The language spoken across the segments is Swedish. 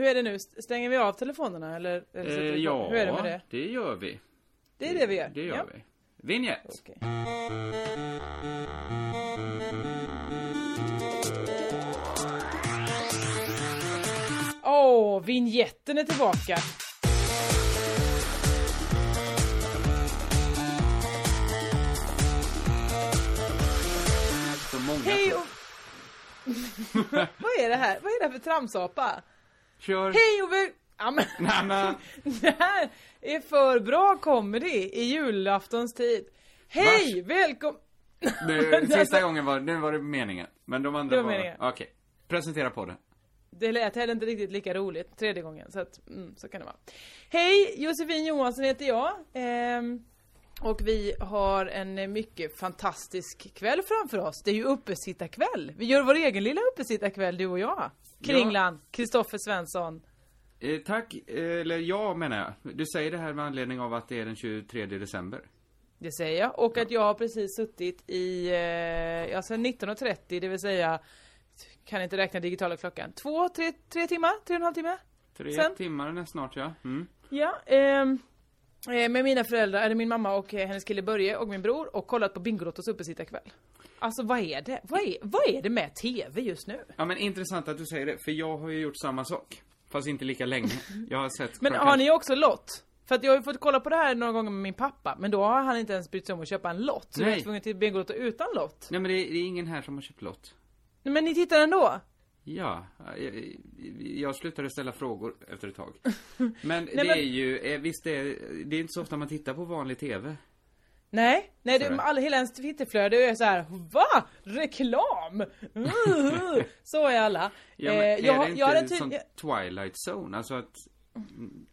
Hur är det nu? Stänger vi av telefonerna eller? Eh, ja, Hur är det med det? det gör vi. Det är det vi gör? Det gör ja. vi. Vinjett. Okej. Åh, vignetten är tillbaka! Hej och... Vad är det här? Vad är det här för tramsapa? Kör. Hej och väl... Ja, men... Men, Det här är för bra comedy i julaftons tid. Hej! Välkommen! det, sista gången var, nu var det meningen. Men de andra Det var. Okej. Presentera podden. Det lät heller inte riktigt lika roligt tredje gången, så att, mm, så kan det vara. Hej! Josefin Johansson heter jag. Ehm, och vi har en mycket fantastisk kväll framför oss. Det är ju uppesittarkväll. Vi gör vår egen lilla uppesittarkväll, du och jag. Kringlan, Kristoffer Svensson. Eh, tack, eller ja menar jag. Du säger det här med anledning av att det är den 23 december. Det säger jag. Och att jag har precis suttit i, eh, ja sen 19.30, det vill säga, kan inte räkna digitala klockan. Två, tre, tre timmar? Tre och en halv timme? Tre Sen? timmar näst snart ja. Mm. Ja, ehm, eh, med mina föräldrar, eller min mamma och eh, hennes kille Börje och min bror och kollat på Bingolottos uppesittarkväll. Alltså vad är det? Vad är, vad är det med TV just nu? Ja men intressant att du säger det, för jag har ju gjort samma sak. Fast inte lika länge. Jag har sett Men har ni också lott? För att jag har ju fått kolla på det här några gånger med min pappa, men då har han inte ens brytt sig om att köpa en lott. Så jag är Nej. tvungen till Bingolotto utan lott. Nej men det är, det är ingen här som har köpt lott. Nej, Men ni tittar ändå? Ja, jag, jag slutade ställa frågor efter ett tag. Men det men- är ju, eh, visst det är, det är inte så ofta man tittar på vanlig TV. Nej, nej det, all, hela ens Twitterflöde är så här. VA? Reklam? Uh, så är alla. Ja, men Eh, är jag, det jag har en inte som Twilight Zone? Alltså att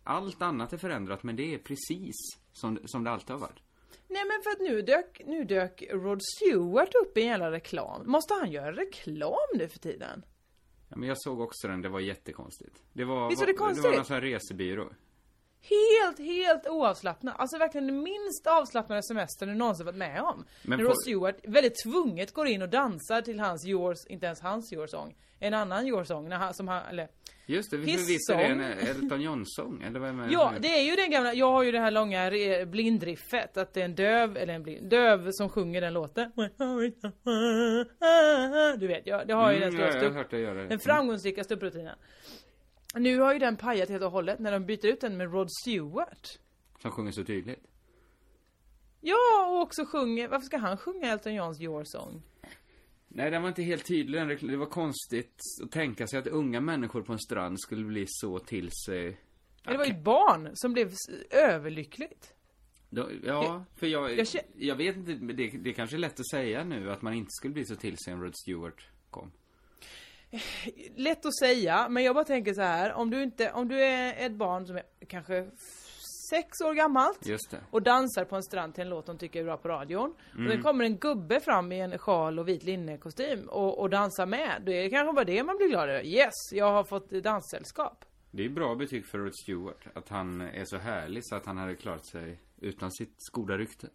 allt annat är förändrat men det är precis som, som det alltid har varit. Nej men för att nu dök, nu dök Rod Stewart upp i en jävla reklam. Måste han göra reklam nu för tiden? Ja, men jag såg också den, det var jättekonstigt. Det var, Visst det var- Det konstigt? var någon sån här resebyrå. Helt, helt oavslappnad. Alltså verkligen den minst avslappnade semestern du någonsin varit med om. Men När på- Rod Stewart väldigt tvunget går in och dansar till hans yours, inte ens hans your-sång. En annan your-sång, när han, som han, eller Just det, visst är det en song. Elton John-sång? Eller vad är med? Ja, det är ju den gamla, jag har ju det här långa blindriffet, att det är en döv, eller en blind, döv som sjunger den låten. Du vet, jag, det har ju Mm, den ja, stora jag har hört det. den framgångsrika stupprutinen. Nu har ju den pajat helt och hållet när de byter ut den med Rod Stewart. Som sjunger så tydligt. Ja, och också sjunger, varför ska han sjunga Elton Johns Your Song? Nej, den var inte helt tydlig. Det var konstigt att tänka sig att unga människor på en strand skulle bli så till sig... Ja, Det var ju ett barn som blev överlyckligt. Då, ja, för jag, jag jag, vet inte, men det, det är kanske är lätt att säga nu att man inte skulle bli så till sig om Rod Stewart kom. Lätt att säga, men jag bara tänker så här, om du inte, om du är ett barn som är kanske sex år gammalt Just det. och dansar på en strand till en låt de tycker är bra på radion. Och det kommer en gubbe fram i en sjal och vit linnekostym och, och dansar med. Då är det kanske bara det man blir glad över. Yes, jag har fått danssällskap. Det är bra betyg för Rod Stewart. Att han är så härlig så att han hade klarat sig utan sitt goda rykte.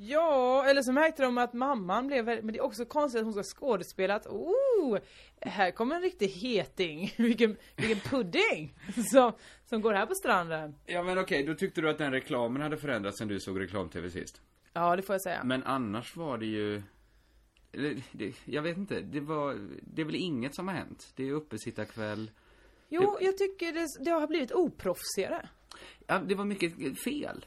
Ja, eller så märkte de att mamman blev väldigt, men det är också konstigt att hon ska skådespela att, oh, här kommer en riktig heting, vilken, vilken pudding som, som går här på stranden. Ja men okej, då tyckte du att den reklamen hade förändrats sen du såg reklam-tv sist. Ja, det får jag säga. Men annars var det ju... eller, Det, jag vet inte, det var... Det är väl inget som har hänt. Det är uppesittarkväll. Jo, jag tycker det, det har blivit oproffsigare. Ja, det var mycket fel.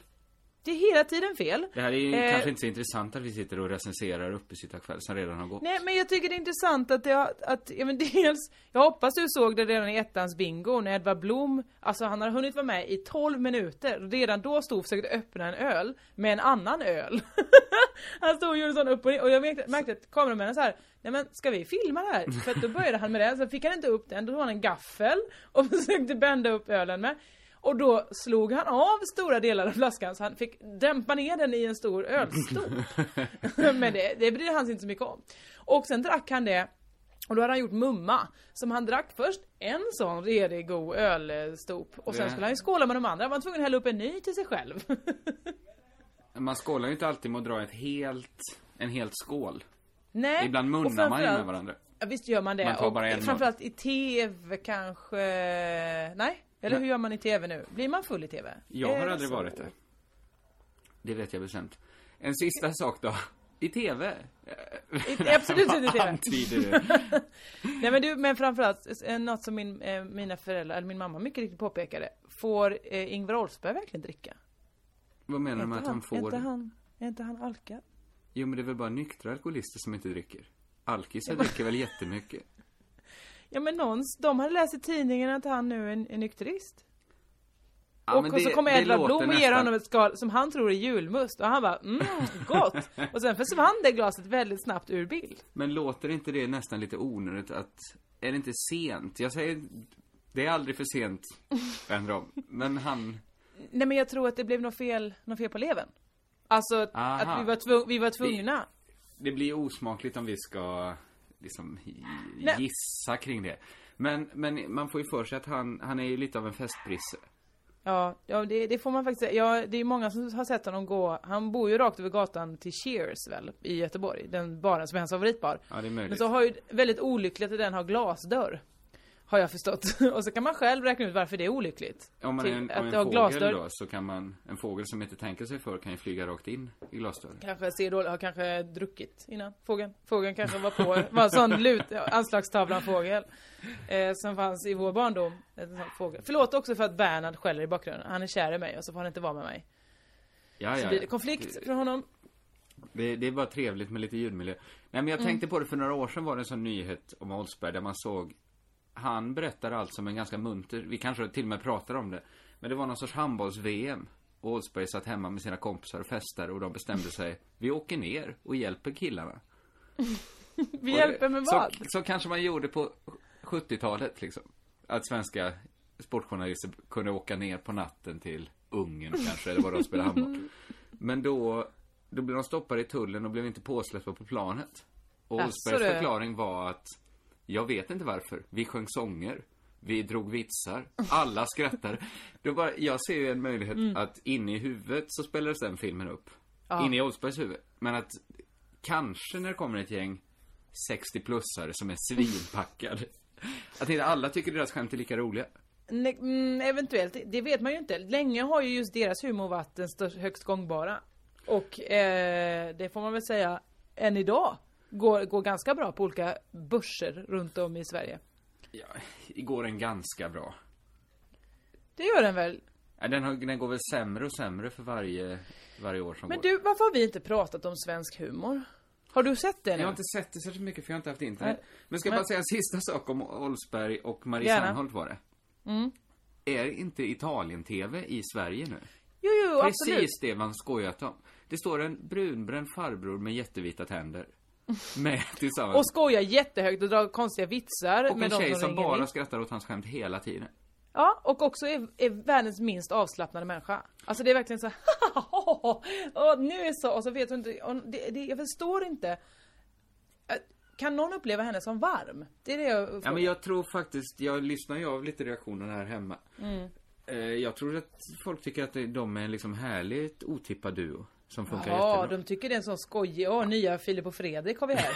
Det är hela tiden fel. Det här är ju Eh, kanske inte så intressant att vi sitter och recenserar uppesittarkväll som redan har gått. Nej, men jag tycker det är intressant att det har, att, ja men dels, jag hoppas du såg det redan i ettans bingo när Edvard Blom, alltså han har hunnit vara med i 12 minuter, redan då stod och försökte öppna en öl med en annan öl. han stod och gjorde sån upp och ner, och jag märkte, märkte att kameramännen så här, nej men ska vi filma det här? För att då började han med det, så fick han inte upp den, då tog han en gaffel och försökte bända upp ölen med. Och då slog han av stora delar av flaskan så han fick dämpa ner den i en stor ölstol. Men det, det brydde han sig inte så mycket om. Och sen drack han det och då hade han gjort mumma. Som han drack först en sån redig god ölstop. Och sen skulle han ju skåla med de andra. var han tvungen att hälla upp en ny till sig själv. Man skålar ju inte alltid med att dra ett helt, en helt skål. Nej. Ibland och munnar man ju med varandra. Ja, visst gör man det. Man tar och bara en mun. framförallt i TV kanske... Nej? Eller hur gör man i TV nu? Blir man full i TV? Jag Är har aldrig varit det. Det vet jag bestämt. En sista sak då. I TV. I- Absolut inte i TV. Antyder det. Nej men du, men framförallt, eh, något som min, eh, mina föräldrar, eller min mamma mycket riktigt påpekade. Får eh, Ingvar Oldsberg verkligen dricka? Vad menar du med att han Är får? inte han, är inte han alkad? Jo men det är väl bara nyktra alkoholister som inte dricker. Alkisar dricker väl jättemycket. Ja men någons, de hade läst i tidningen att han nu är, en- är nykterist. Ja, och men och så det- kommer det Edvard Blom och ger honom ett skal som han tror är julmust. Och han bara, mm, gott! och sen försvann det glaset väldigt snabbt ur bild. Men låter inte det nästan lite onödigt att, är det inte sent? Jag säger, det är aldrig för sent, om. Men han, Nej men jag tror att det blev något fel, något fel på leven. Alltså Aha. att vi var, tvung, vi var tvungna. det blir osmakligt om vi ska liksom gissa kring det. Men, men man får ju för sig att han, han är ju lite av en festprisse. Ja, ja det, det får man faktiskt säga. Ja, det är många som har sett honom gå. Han bor ju rakt över gatan till Cheers väl, i Göteborg. Den baren som är hans favoritbar. Ja, det är Men möjligt. så har ju väldigt olyckligt att den har glasdörr. Har jag förstått. Och så kan man själv räkna ut varför det är olyckligt. Om man är en, om det en glasdörr. fågel då, så kan man, en fågel som inte tänker sig för kan ju flyga rakt in i glasdörren. Kanske ser dåligt, har kanske druckit innan fågeln. Fågeln kanske var på, var en sån lut, anslagstavlan fågel. Eh, som fanns i vår barndom. En sån fågel. Förlåt också för att Bernhard skäller i bakgrunden. Han är kär i mig och så får han inte vara med mig. Ja, Så ja. blir det konflikt från honom. Det, det är bara trevligt med lite ljudmiljö. Nej men jag Mm. tänkte på det för några år sedan var det en sån nyhet om Oldsberg där man såg Han berättar allt som en ganska munter, vi kanske till och med pratar om det. Men det var någon sorts handbolls-VM. Och Oldsberg satt hemma med sina kompisar och festade och de bestämde sig Vi åker ner och hjälper killarna. Vi Och hjälper med så, vad? Så kanske man gjorde på 70-talet liksom. Att svenska sportjournalister kunde åka ner på natten till Ungern kanske, eller var de spelade handboll. Men då, då blev de stoppade i tullen och blev inte påsläppta på planet. Och Oldsbergs förklaring var att jag vet inte varför. Vi sjöng sånger. Vi drog vitsar. Alla skrattade. Då bara, jag ser ju en möjlighet Mm. att inne i huvudet så spelades den filmen upp. Inne i Oldsbergs huvud. Men att kanske när det kommer ett gäng 60-plussare som är svinpackade. Att inte alla tycker deras skämt är lika roliga. Ne- mm, eventuellt, det vet man ju inte. Länge har ju just deras humor varit den högst gångbara. Och eh, det får man väl säga, än idag, går, går ganska bra på olika börser runt om i Sverige. Ja, igår en ganska bra. Det gör den väl? Ja, den, har, den går väl sämre och sämre för varje, varje år som Men går. du, varför har vi inte pratat om svensk humor? Har du sett det nu? Jag har inte sett det särskilt mycket för jag har inte haft internet. Nej. Men ska jag Men- bara säga en sista sak om Oldsberg och Marie Gärna. Serneholt var det. Är inte Italien-TV i Sverige nu? Jo, jo, absolut. Precis det man skojat om. Det står en brunbränd farbror med jättevita tänder. Med tillsammans. Och skojar jättehögt och drar konstiga vitsar Och med en de tjej som som bara in. skrattar åt hans skämt hela tiden. Ja, och också är, är världens minst avslappnade människa. Alltså det är verkligen så här, och nu är så, och så vet hon inte, det, det, jag förstår inte. Äh, Kan någon uppleva henne som varm? Det är det jag Ja men jag tror faktiskt, jag lyssnar ju av lite reaktioner här hemma. Mm. Eh, Jag tror att folk tycker att de är en liksom härligt otippad duo. Som funkar Ja, jättebra. de tycker det är en sån skojig, åh nya Filip och Fredrik har vi här.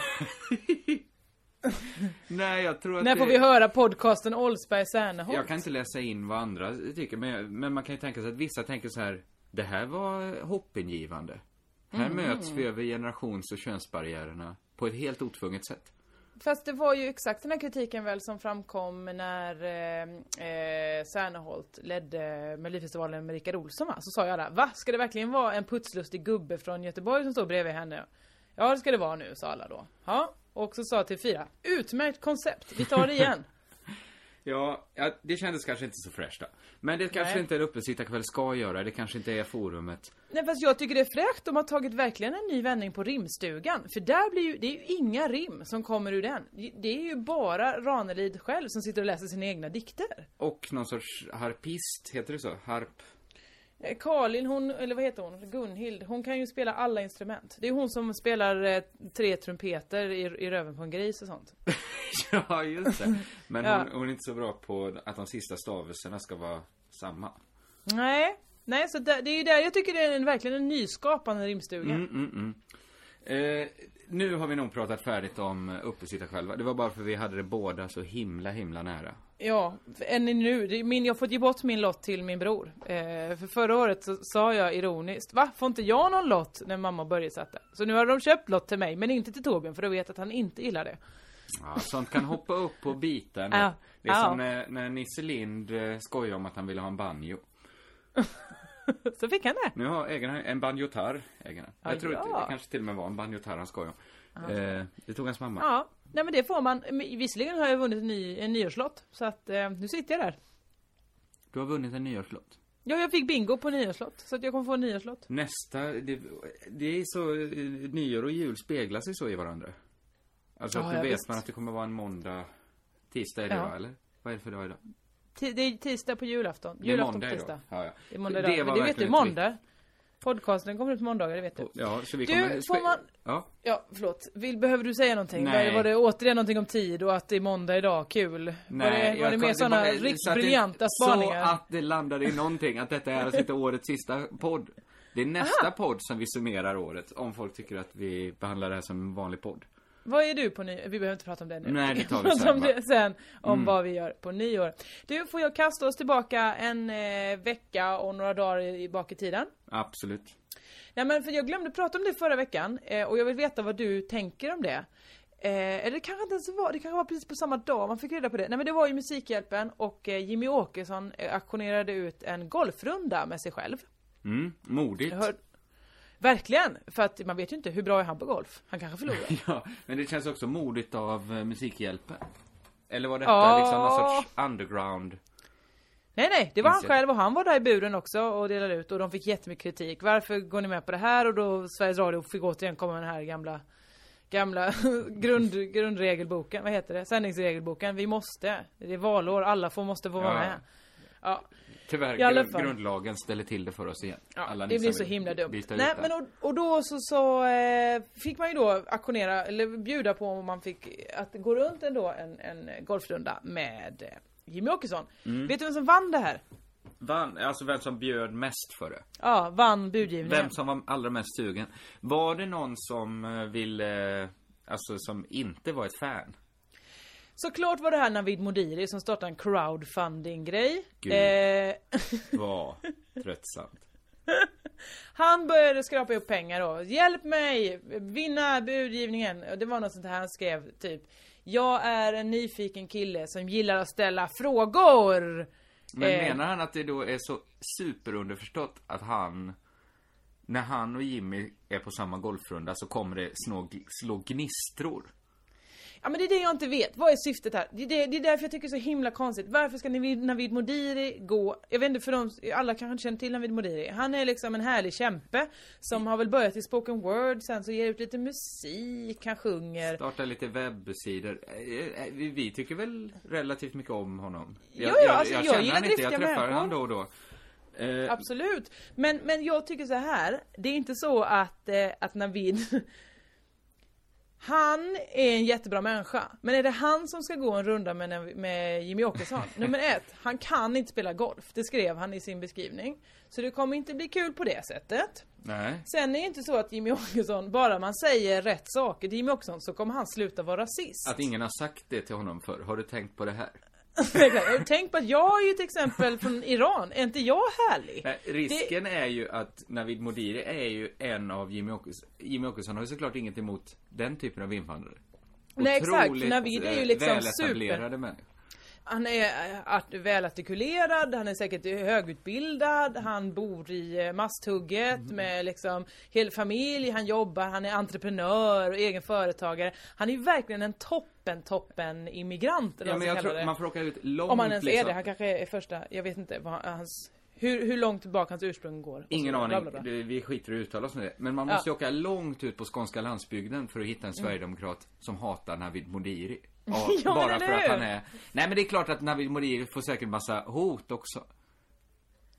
Nej jag tror att När det... får vi höra podcasten Oldsberg Serneholt? Jag kan inte läsa in vad andra tycker, men, men man kan ju tänka sig att vissa tänker så här. Det här var hoppingivande. Här Mm. möts vi över generations och könsbarriärerna på ett helt otvunget sätt fast det var ju exakt den här kritiken väl som framkom när eh, eh, Serneholt ledde Melodifestivalen med Rickard Olsson va? Så sa jag där, va? Ska det verkligen vara en putslustig gubbe från Göteborg som står bredvid henne? Ja det ska det vara nu, sa alla då. Ja, och så sa TV4, utmärkt koncept, vi tar det igen. Ja, ja, det kändes kanske inte så fräscht då. Men det kanske Nej. inte en uppesittarkväll ska göra. Det kanske inte är forumet. Nej fast jag tycker det är fräckt, de har tagit verkligen en ny vändning på rimstugan. För där blir ju, det är ju inga rim som kommer ur den. Det är ju bara Ranelid själv som sitter och läser sina egna dikter. Och någon sorts harpist, heter det så? Harp? Eh, Karin, hon, eller vad heter hon? Gunhild, hon kan ju spela alla instrument. Det är hon som spelar eh, tre trumpeter i, i röven på en gris och sånt. ja, just det. Men Ja. hon, hon är inte så bra på att de sista stavelserna ska vara samma. Nej, nej så det, det är ju där jag tycker det är en, verkligen en nyskapande rimstuga. Mm, mm, mm. Eh, nu har vi nog pratat färdigt om eh, uppesittarkvällar. Det var bara för vi hade det båda så himla, himla nära. Ja, än nu. Min, jag fått ge bort min lott till min bror. Eh, för förra året så sa jag ironiskt, va? Får inte jag någon lott när mamma och Börje satte? Så nu har de köpt lott till mig, men inte till Torbjörn för de vet att han inte gillar det. Ja, sånt kan hoppa upp och bita. Ja. Det är Ja. som när, när Nisse Lind eh, skojar om att han ville ha en banjo. Så fick han det. Nu har ägaren en banjotar, ägaren. Ja, Jag tror ja. att det kanske till och med var en banjotar han skojade om. Eh, det tog hans mamma. Ja, nej men det får man. Visserligen har jag vunnit en, ny, en nyårslott, så att eh, nu sitter jag där. Du har vunnit en nyårslott. Ja, jag fick bingo på nyårslott, så att jag kommer få en nyårslott. Nästa, det, det är så, nyår och jul speglar sig så i varandra. Alltså Ja, att då vet visst. man att det kommer vara en måndag, tisdag är det Ja. va, eller? Vad är det för dag idag? Det är tisdag på julafton. Julafton på tisdag. Ja, ja. Det är måndag Det idag. Men det vet du, måndag. Podcasten kommer ut på måndagar, det vet du. Ja, så vi Du, får man- Ja. Ja, förlåt. Vill, behöver du säga någonting? Nej. Var, det, återigen någonting om tid och att det är måndag idag? Kul. var det, var det mer sådana riktigt så att det- briljanta spaningar? Så att det landade i någonting, att detta är alltså inte årets sista podd. Det är nästa podd som vi summerar året, om folk tycker att vi behandlar det här som en vanlig podd. Vad är du på nyår? Vi behöver inte prata om det nu. Nej, det tar vi sen, om det sen, om Mm. vad vi gör på nyår. Du, får jag kasta oss tillbaka en eh, vecka och några dagar i, bak i tiden? Absolut. Nej men för jag glömde prata om det förra veckan eh, och jag vill veta vad du tänker om det. Eh, eller det kanske inte ens var, det kanske var precis på samma dag man fick reda på det. Nej men det var ju Musikhjälpen och eh, Jimmy Åkesson eh, auktionerade ut en golfrunda med sig själv. Mm, modigt. Hör... Verkligen! För att man vet ju inte hur bra är han på golf. Han kanske förlorar. Ja, men det känns också modigt av eh, Musikhjälpen. Eller var detta Ja. liksom någon sorts underground? Nej nej, det var han själv och han var där i buren också och delade ut och de fick jättemycket kritik. Varför går ni med på det här? Och då Sveriges Radio fick återigen komma med den här gamla Gamla grund, grundregelboken, vad heter det? Sändningsregelboken. Vi måste. Det är valår, alla får, måste få vara Ja. med. Ja, Tyvärr, I alla fall. grundlagen ställer till det för oss igen. ja Alla det blir så himla dumt. Nej men och, och då så, så eh, fick man ju då auktionera, eller bjuda på om man fick att gå runt ändå en, en golfrunda med eh, Jimmy Åkesson. Mm. Vet du vem som vann det här? Vann, alltså vem som bjöd mest för det. Ja, vann budgivningen. Vem som var allra mest sugen. Var det någon som eh, ville, eh, alltså som inte var ett fan? Såklart var det här Navid Modiri som startade en crowdfunding-grej. Gud. Eh, Var tröttsamt. han började skrapa ihop pengar då. Hjälp mig! Vinna budgivningen! Det var något sånt här han skrev typ. Jag är en nyfiken kille som gillar att ställa frågor. Men Eh. menar han att det då är så superunderförstått att han, när han och Jimmy är på samma golfrunda så kommer det slå, slå gnistror? Ja men det är det jag inte vet. Vad är syftet här? Det är, det, det är därför jag tycker det är så himla konstigt. Varför ska Navid, Modiri gå? Jag vet inte för de, alla kanske inte känner till Navid Modiri. Han är liksom en härlig kämpe. Som har väl börjat i spoken word, sen så ger ut lite musik, han sjunger. Starta lite webbsidor. Eh, eh, Vi, vi tycker väl relativt mycket om honom. Ja, ja, alltså, jag känner gillar han inte, jag träffar människor. honom då och då. Eh, Absolut. Men, men jag tycker så här. Det är inte så att, eh, att Navid Han är en jättebra människa. Men är det han som ska gå en runda med, med Jimmy Åkesson? Nummer ett, han kan inte spela golf. Det skrev han i sin beskrivning. Så det kommer inte bli kul på det sättet. nej. Sen är det inte så att Jimmy Åkesson, bara man säger rätt saker till Jimmy Åkesson så kommer han sluta vara rasist. Att ingen har sagt det till honom förr. Har du tänkt på det här? Exakt. Tänk på att jag är ju ett exempel från Iran. Är inte jag härlig? Nej, risken är ju att Navid Modiri är ju en av Jimmy Åkesson. Jimmy Åkesson har ju såklart inget emot den typen av invandrare. Nej, exakt, Otroligt, Navid är ju eh, liksom väletablerade människor. Han är eh, art- välartikulerad, han är säkert högutbildad, han bor i eh, Masthugget Mm. med liksom hel familj, han jobbar, han är entreprenör och egen företagare. Han är ju verkligen en toppen, toppen immigrant eller Ja, men jag tror det. man får åka ut långt Om han ens är liksom. det, han kanske är första, jag vet inte vad hans, hur, hur långt tillbaka hans ursprung går. Ingen så, aning, bla, bla, bla. Det- vi skiter i att uttala oss med det. Men man Ja. måste ju åka långt ut på skånska landsbygden för att hitta en Mm. sverigedemokrat som hatar Navid Modiri. Ja, Ja, men bara för att han är... Nej men det är klart att Navid Modiri får säkert massa hot också.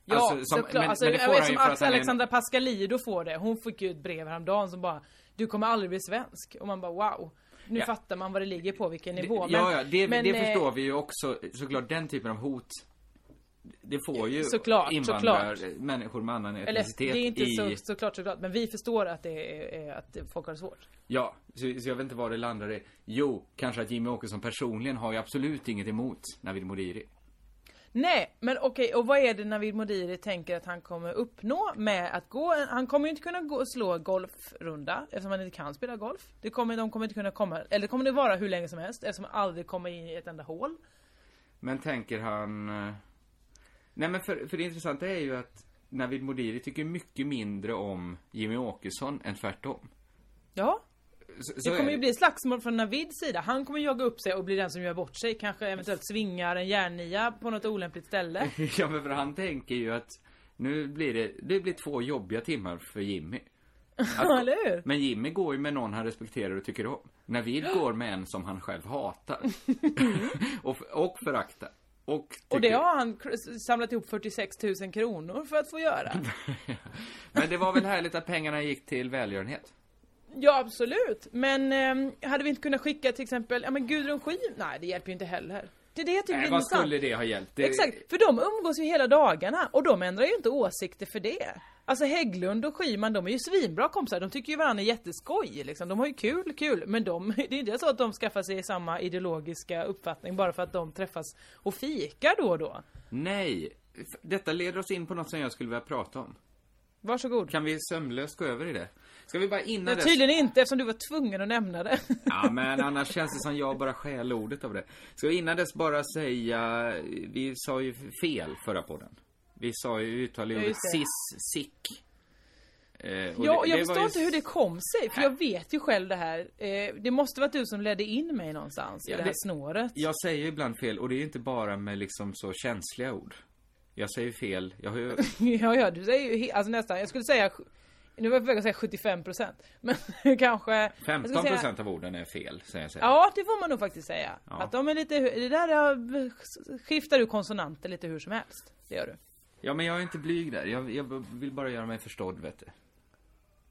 Ja, Alltså, som- såklart. men- alltså, men det jag får vet han ju som för att han är Alexandra Pascalido får det. Hon fick ju ett brev häromdagen som bara Du kommer aldrig bli svensk. Och man bara wow. Nu Ja. fattar man vad det ligger på, vilken Det- nivå. ja, ja, det, men, det eh, förstår vi ju också. Såklart den typen av hot. Det får ju Såklart, invandrar, såklart. människor med annan Eller etnicitet det är inte i... så, såklart såklart. Men vi förstår att det är, att folk har det svårt. Ja, så, så jag vet inte vad det landar i. Jo, kanske att Jimmy Åkesson personligen har ju absolut inget emot Navid Modiri. Nej, men okej, och vad är det Navid Modiri tänker att han kommer uppnå med att gå, han kommer ju inte kunna gå och slå golfrunda eftersom han inte kan spela golf. Det kommer, de kommer inte kunna komma, eller det kommer det vara hur länge som helst eftersom han aldrig kommer in i ett enda hål. Men tänker han... Nej men för, för det intressanta är ju att Navid Modiri tycker mycket mindre om Jimmy Åkesson än tvärtom. Ja, Så, så det kommer ju bli slagsmål från Navids sida. Han kommer jaga upp sig och bli den som gör bort sig. Kanske eventuellt svingar en järnnia på något olämpligt ställe. Ja men för han tänker ju att nu blir det, det blir två jobbiga timmar för Jimmy. Ja, eller hur? Men Jimmy går ju med någon han respekterar och tycker om. Navid går med en som han själv hatar. och, och föraktar. Och, Och det har han samlat ihop 46 000 kronor för att få göra. Men det var väl härligt att pengarna gick till välgörenhet? Ja absolut, men ehm, hade vi inte kunnat skicka till exempel, ja men Gudrun Schyman, nej det hjälper ju inte heller. Det är det jag tycker Nej, vad intressant. skulle det ha hjälpt? Det, Exakt, för de umgås ju hela dagarna och de ändrar ju inte åsikter för det. Alltså Hägglund och Schyman, de är ju svinbra kompisar, de tycker ju varandra är jätteskoj liksom. De har ju kul, kul, men de, det är inte så att de skaffar sig samma ideologiska uppfattning bara för att de träffas och fikar då och då. Nej. Detta leder oss in på något som jag skulle vilja prata om. Varsågod. Kan vi sömlöst gå över i det? Ska vi bara innan dess... tydligen inte eftersom du var tvungen att nämna det. Ja, men annars känns det som jag bara stjäl ordet av det. Ska vi innan dess bara säga... Vi sa ju fel förra podden. Vi sa ju uttal i Ja, ordet sis, sick. Eh, Ja, det- jag det förstår inte hur det kom sig, för jag vet ju själv det här. Eh, det måste varit du som ledde in mig någonstans Ja, i det här det- snåret. Jag säger ju ibland fel och det är inte bara med liksom så känsliga ord. Jag säger fel. Jag har ju... Ja, ja, du säger ju alltså nästan, jag skulle säga, nu var jag på väg att säga 75% men kanske... jag skulle 15 säga- procent av orden är fel, säger jag. säga. Ja, det får man nog faktiskt säga. Ja. Att de är lite, det där är, skiftar du konsonanter lite hur som helst. Det gör du. Ja, men jag är inte blyg där. Jag, jag vill bara göra mig förstådd, vet du.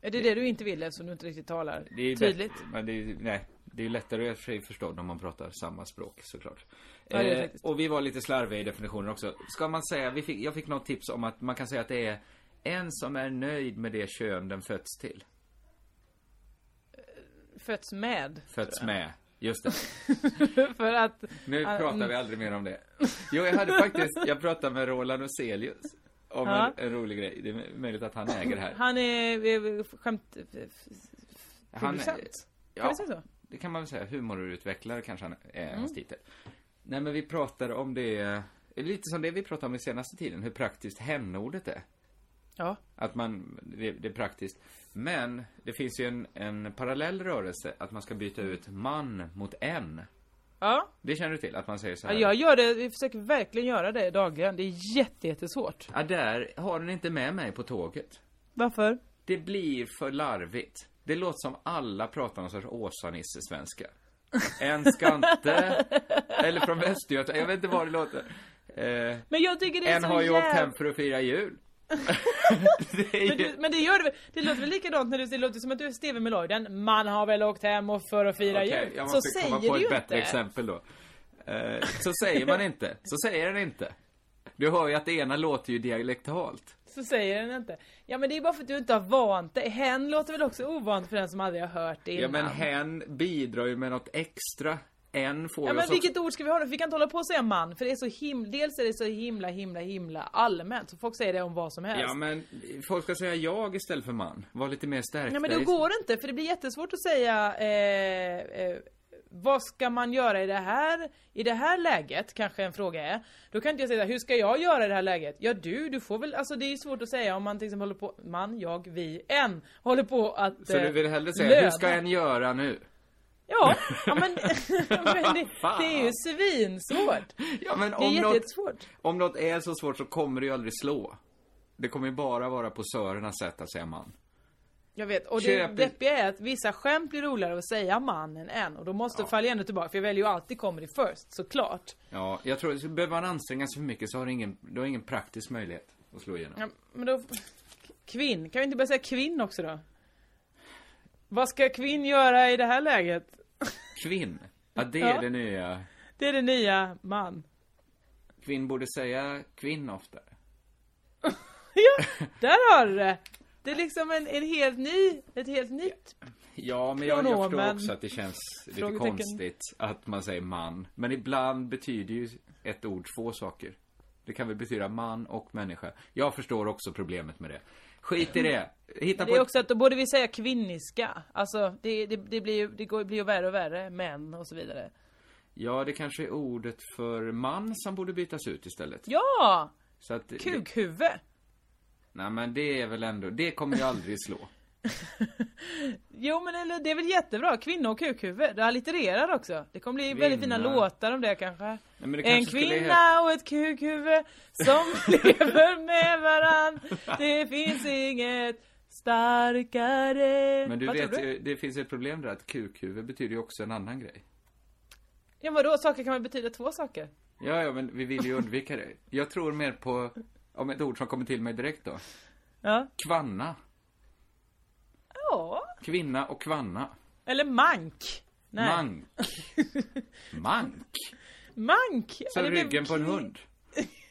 Är det det du inte vill eftersom du inte riktigt talar Det är tydligt? bättre- Men det är, nej, det är lättare att göra sig förstådd om man pratar samma språk, såklart. Ja, eh, och vi var lite slarviga i definitionen också. Ska man säga, vi fick, jag fick något tips om att man kan säga att det är en som är nöjd med det kön den fötts till. Fötts med. Fötts med. Just det. För att... Nu pratar mm. vi aldrig mer om det. Jo, jag hade faktiskt, jag pratade med Roland Oselius. Om Ja. en, en rolig grej. Det är möjligt att han äger det här. Han är skämt... Han. Kan ja, så? det kan man väl säga. Humorutvecklare kanske han är Mm. hans titel. Nej, men vi pratar om det, lite som det vi pratade om i senaste tiden, hur praktiskt hen-ordet är. Ja. Att man, det, det är praktiskt. Men det finns ju en, en parallell rörelse att man ska byta ut man mot en. Ja. Det känner du till? Att man säger så Ja, här. jag gör det, vi försöker verkligen göra det dagligen. Det är jätte, jättesvårt. Ja, där har den inte med mig på tåget. Varför? Det blir för larvigt. Det låter som alla pratar någon sorts Åsa-Nisse-svenska. En skante, eller från Västergötland, jag vet inte vad det låter. Eh, Men jag tycker det är en så har ju åkt hem för att fira jul. Det Men, du, men det gör det det låter väl likadant när du, det låter som att du är Steven Meloiden. Man har väl åkt hem och för att fira Okej, jul. jag Så måste säger komma du på ett bättre inte. exempel då. Eh, så säger man inte. Så säger den inte. Du hör ju att det ena låter ju dialektalt. Så säger den inte. Ja men det är bara för att du inte har vant dig. Hen låter väl också ovant för den som aldrig har hört det innan. Ja men hen bidrar ju med något extra. En får Ja men vilket ord ska vi ha då? Vi kan inte hålla på att säga man, för det är så himla, dels är det så himla, himla, himla allmänt. Så folk säger det om vad som helst. Ja men folk ska säga jag istället för man. Var lite mer stärkta. Ja men då i- går det inte, för det blir jättesvårt att säga eh, eh, vad ska man göra i det här, i det här läget? Kanske en fråga är. Då kan inte jag säga hur ska jag göra i det här läget? Ja du, du får väl, alltså det är svårt att säga om man till exempel håller på, man, jag, vi, en, håller på att Så du vill hellre säga, löda. hur ska en göra nu? Ja, ja men, men det, det är ju svinsvårt. Ja men Det är om jättesvårt. om något är så svårt så kommer det ju aldrig slå. Det kommer ju bara vara posörernas sätt att säga man. Jag vet, och det Köp- deppiga är att vissa skämt blir roligare att säga man än. Och då måste ja. falla ändå tillbaka, för jag väljer ju alltid comedy first, såklart. Ja, jag tror att behöver man anstränga sig för mycket så har du ingen, du har ingen praktisk möjlighet att slå igenom. Ja, men då... Kvinn, kan vi inte börja säga kvinn också då? Vad ska kvinn göra i det här läget? Kvinn. Ja, det Ja. är det nya. Det är det nya man. Kvinn borde säga kvinn oftare. Ja, där har du det! Det är liksom en, en helt ny, ett helt nytt. Ja, men jag, jag förstår också att det känns lite konstigt att man säger man. Men ibland betyder ju ett ord två saker. Det kan väl betyda man och människa. Jag förstår också problemet med det. Skit i det. Hitta Det på är ett... också att då borde vi säga kvinniska. Alltså det, det, det blir ju, det går, blir ju värre och värre, män och så vidare. Ja, det kanske är ordet för man som borde bytas ut istället. Ja! Så att... Kukhuvud! Nej, men det är väl ändå... Det kommer ju aldrig slå. Jo men eller, det är väl jättebra, kvinna och kukhuvud. Det allittererar också. Det kommer bli väldigt fina Kvinna. låtar om det kanske. Nej, det en kanske skulle kvinna och ett kukhuvud som lever med varann. Det finns inget starkare. Men du Vad vet du? det finns ett problem där att kukhuvud betyder ju också en annan grej. Ja vadå, saker kan väl betyda två saker? Ja, ja, men vi vill ju undvika det. Jag tror mer på, om ett ord som kommer till mig direkt då. Ja. Kvanna. Ja. Kvinna och kvanna. Eller mank. Nej. Mank. Mank. Mank! Som Eller det- ryggen på en hund.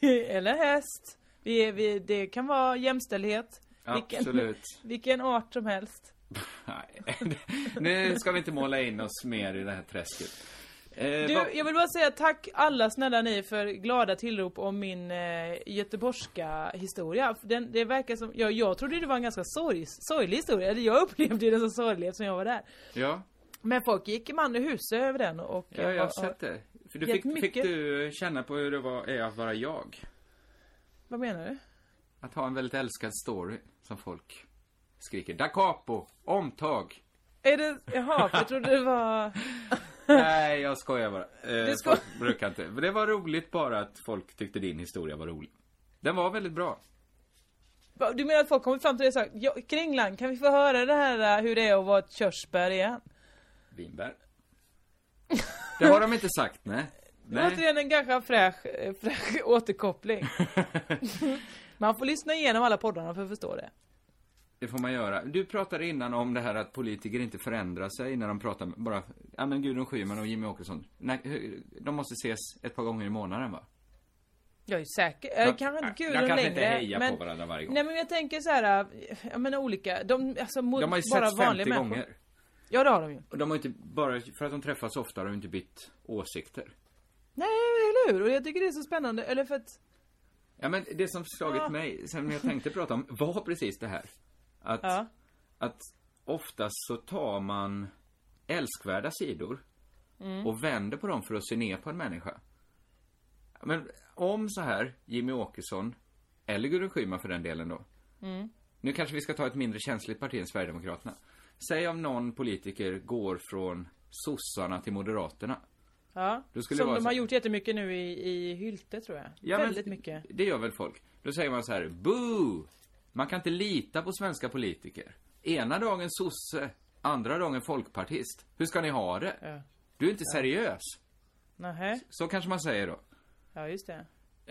Eller häst. Vi, vi, det kan vara jämställdhet. Absolut. vilken art som helst. Nej, nu ska vi inte måla in oss mer i det här träsket. Eh, Du, jag vill bara säga tack alla snälla ni för glada tillrop om min eh, göteborgska historia. Den, det verkar som, ja, jag trodde det var en ganska sorg, sorglig historia. Eller jag upplevde den som sorglig eftersom jag var där. Ja, Men folk gick man i huset över den och... ja, jag har sett det. För du fick, fick du känna på hur det var, är att vara jag? Vad menar du? Att ha en väldigt älskad story som folk skriker. Da capo! Omtag! Är det, jaha, för jag trodde det var... Nej, jag skojar bara. Eh, Du sko- brukar inte. Men det var roligt bara att folk tyckte din historia var rolig. Den var väldigt bra. Du menar att folk kommer fram till dig och sagt ja, Kringlan, kan vi få höra det här eh, hur det är att vara ett körsbär igen? Vinbär. Det har de inte sagt, nej. Det var återigen en ganska fräsch, eh, fräsch återkoppling. Man får lyssna igenom alla poddarna för att förstå det. Det får man göra. Du pratade innan om det här att politiker inte förändrar sig när de pratar med, bara, ja men Gudrun Schyman och Jimmy Åkesson. Nej, de måste ses ett par gånger i månaden va? Jag är säker, De- kanske inte Gudrun kanske längre. inte hejar men, på varandra varje gång. Nej men jag tänker så här, äh, jag menar olika, de, alltså De har ju bara setts 50 vanliga människor. gånger. Ja det har de ju. Och de har inte, bara för att de träffas ofta har de inte bytt åsikter. Nej eller hur? Och jag tycker det är så spännande, eller för att Ja men det som slagit Ja. mig, sen jag tänkte prata om, var precis det här. Att, Ja. att oftast så tar man älskvärda sidor Mm. och vänder på dem för att se ner på en människa. Men om så här, Jimmy Åkesson, eller Gudrun Schyman för den delen då. Mm. Nu kanske vi ska ta ett mindre känsligt parti än Sverigedemokraterna. Säg om någon politiker går från sossarna till moderaterna. Ja, som de så- har gjort jättemycket nu i, i Hylte tror jag. Ja, Väldigt mycket. Det gör väl folk. Då säger man så här, boo! Man kan inte lita på svenska politiker. Ena dagen sosse, andra dagen folkpartist. Hur ska ni ha det? Ja. Du är inte seriös. Nähä, Så kanske man säger då. ja just det.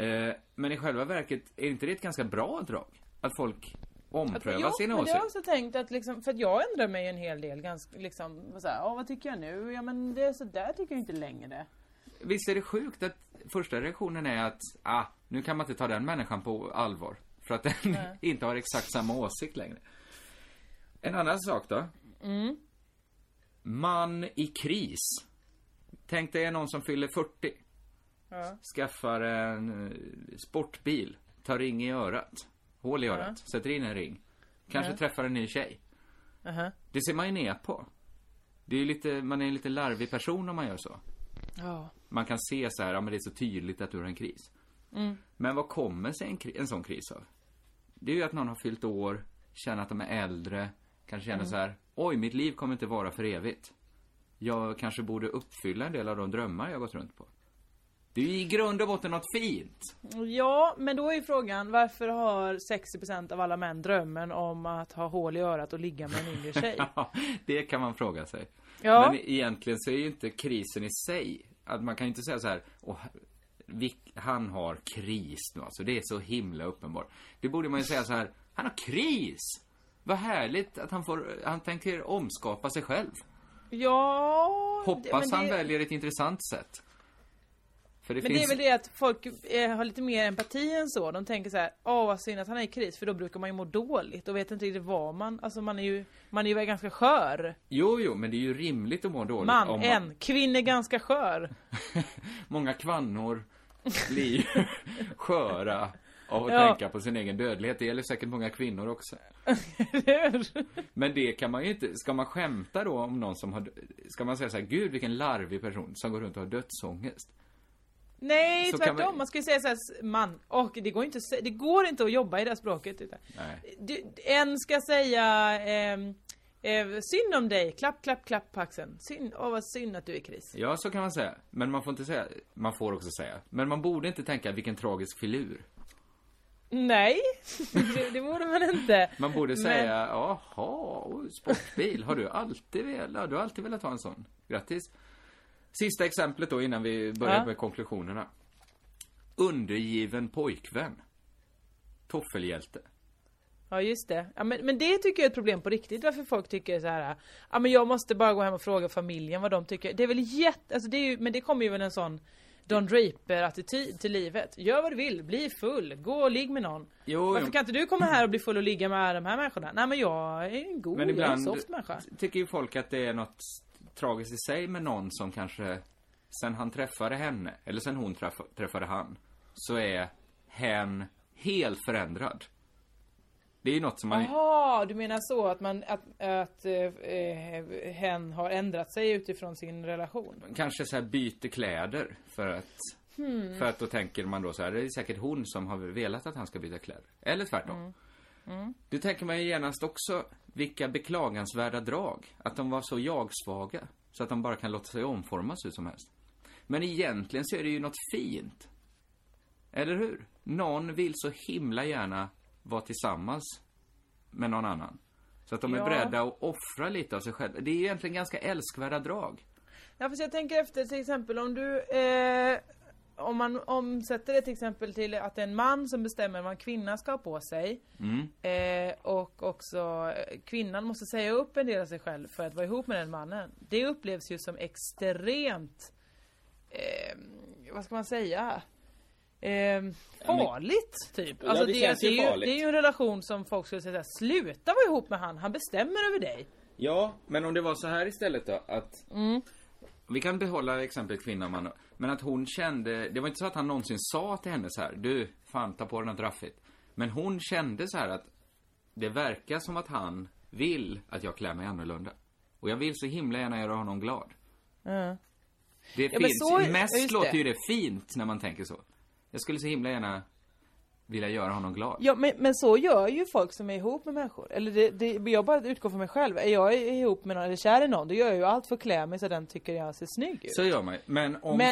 Eh, men i själva verket, är inte det ett ganska bra drag? Att folk omprövar jo, sina men det har jag åsikter. också tänkt att liksom, för att jag ändrar mig en hel del ganska liksom, så här, "Ja, vad tycker jag nu? Ja men det är så där tycker jag inte längre. Visst är det sjukt att första reaktionen är att, ah, nu kan man inte ta den människan på allvar. För att den inte har exakt samma åsikt längre. En annan sak då. Mm. Man i kris. Tänk dig någon som fyller 40. Ja. Skaffar en eh, sportbil. Tar ring i örat. Hål i örat. Sätter in en ring. Kanske Ja. träffar en ny tjej. Aha. Det ser man ju ner på. Det är lite, man är en lite larvig person om man gör så. Ja. Man kan se så här, ja men det är så tydligt att du har en kris. Men vad kommer sig en, en sån kris av? Det är ju att någon har fyllt år, känner att de är äldre, kanske känner så här, oj mitt liv kommer inte vara för evigt. Jag kanske borde uppfylla en del av de drömmar jag gått runt på. Det är ju i grund och botten något fint. Ja, men då är ju frågan varför har 60% av alla män drömmen om att ha hål i örat och ligga med en yngre tjej? Ja, det kan man fråga sig. Ja. Men egentligen så är ju inte krisen i sig, att man kan ju inte säga så här, Åh, han har kris nu alltså, det är så himla uppenbart. Det borde man ju säga så här, han har kris! Vad härligt att han får, han tänker omskapa sig själv. Ja... det- Hoppas det, han väljer ett intressant sätt. För det Men finns... det är väl det att folk eh, har lite mer empati än så. De tänker så här, åh vad synd att han är i kris, för då brukar man ju må dåligt och vet inte riktigt vad man, alltså man är ju, man är ju ganska skör. Jo, jo, men det är ju rimligt att må dåligt. Man, om en, kvinna är ganska skör. Många kvannor blir sköra av att Ja. tänka på sin egen dödlighet. Det gäller säkert många kvinnor också. Men det kan man ju inte, ska man skämta då om någon som har, ska man säga så här, gud vilken larvig person som går runt och har dödsångest. Nej, Så tvärtom. man- Man ska ju säga så här, man, och det går inte, det går inte att jobba i det språket. Utan. Du, en ska säga ehm, eh, synd om dig, klapp, klapp, klapp på axeln. Synd, åh vad synd att du är i kris. Ja, så kan man säga. Men man får inte säga, man får också säga. Men man borde inte tänka, vilken tragisk filur. Nej, det, det borde man inte. Man borde Men- säga, jaha, oj, sportbil, har du alltid velat, du har alltid velat ha en sån? Grattis. Sista exemplet då innan vi börjar Ja. med konklusionerna. Undergiven pojkvän. Toffelhjälte. Ja just det. Ja, men, men det tycker jag är ett problem på riktigt varför folk tycker så här. Ja men jag måste bara gå hem och fråga familjen vad de tycker. Det är väl jätte, alltså det är ju, men det kommer ju väl en sån Don Draper attityd till livet. Gör vad du vill, bli full, gå och ligg med någon. Jo, Varför jo. kan inte du komma här och bli full och ligga med de här människorna? Nej men jag är en god, Men jag är en ibland soft människa. tycker ju folk att det är något tragiskt i sig med någon som kanske sen han träffade henne, eller sen hon träff, träffade han, så är hen helt förändrad. Det är ju något som man... Jaha, du menar så att man, att, att eh, eh, hen har ändrat sig utifrån sin relation? kanske så här byter kläder för att Hmm. För att då tänker man då så här, det är säkert hon som har velat att han ska byta kläder. Eller tvärtom. Mm. Då tänker man ju genast också, vilka beklagansvärda drag. Att de var så jag-svaga. Så att de bara kan låta sig omformas hur som helst. Men egentligen så är det ju något fint. Eller hur? Någon vill så himla gärna vara tillsammans med någon annan. Så att de är Ja. beredda att offra lite av sig själva. Det är egentligen ganska älskvärda drag. Ja, för jag tänker efter till exempel om du eh, om man omsätter det till exempel till att det är en man som bestämmer vad en kvinna ska ha på sig Mm. eh, och också eh, kvinnan måste säga upp en del av sig själv för att vara ihop med den mannen. Det upplevs ju som extremt eh, vad ska man säga? Eh, farligt typ. Ja, Alltså det det, känns det, är ju, farligt. det är ju en relation som folk skulle säga sluta vara ihop med han, han bestämmer över dig. Ja, men om det var så här istället då, att... Vi kan behålla exemplet kvinna och man. Men att hon kände, det var inte så att han någonsin sa till henne så här, du, fan ta på dig något raffigt. Men hon kände så här att det verkar som att han vill att jag klär mig annorlunda. Och jag vill så himla gärna göra honom glad. Det Ja, finns, så- mest låter det. ju det fint när man tänker så. Jag skulle så himla gärna vilja göra honom glad. Ja men, men så gör ju folk som är ihop med människor. Eller det, det, jag bara utgår från mig själv. Är jag ihop med någon eller kär i någon, då gör jag ju allt för att klä mig så den tycker jag ser snygg ut. Så gör man. Men om... Men-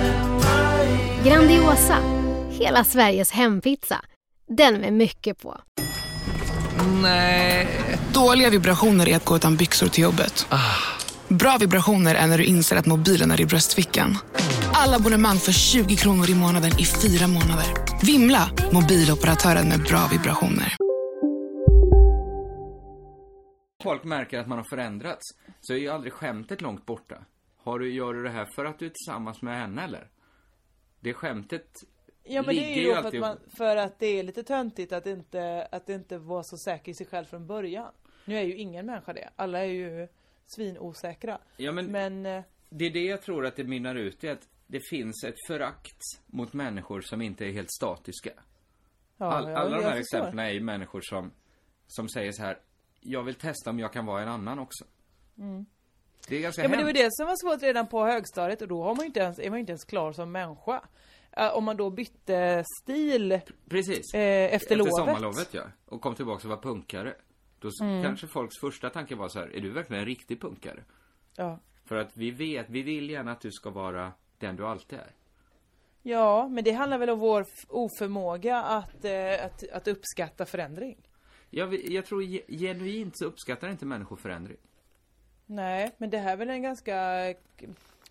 Grandiosa, hela Sveriges hempizza. Den med mycket på. Dåliga vibrationer är att gå utan byxor till jobbet. Bra vibrationer är när du inser att mobilen är i bröstfickan. Alla abonnemang för 20 kronor i månaden i fyra månader. Vimla! Mobiloperatören med bra vibrationer. folk märker att man har förändrats, så är ju aldrig skämtet långt borta. Har du, gör du det här för att du är tillsammans med henne eller? Det skämtet Ja men det är ju för att, man, för att det är lite töntigt att inte, att inte vara så säker i sig själv från början. Nu är ju ingen människa det. Alla är ju svinosäkra. Ja, men, Men eh, det är det jag tror att det mynnar ut i, att det finns ett förakt mot människor som inte är helt statiska. ja, All, alla de här exemplen är ju människor som, som säger så här, jag vill testa om jag kan vara en annan också. Mm. Det är ganska Ja men det var det som var svårt redan på högstadiet och då har man inte ens, är man inte ens klar som människa. Eh, om man då bytte stil Precis. eh, efter, lovet. sommarlovet ja. Och kom tillbaka och var punkare. Då Mm. kanske folks första tanke var så här, är du verkligen en riktig punkare? Ja. För att vi vet, vi vill gärna att du ska vara den du alltid är. ja, men det handlar väl om vår oförmåga att, eh, att, att uppskatta förändring. Jag, jag tror ge- genuint så uppskattar inte människor förändring. Nej, men det här är väl en ganska,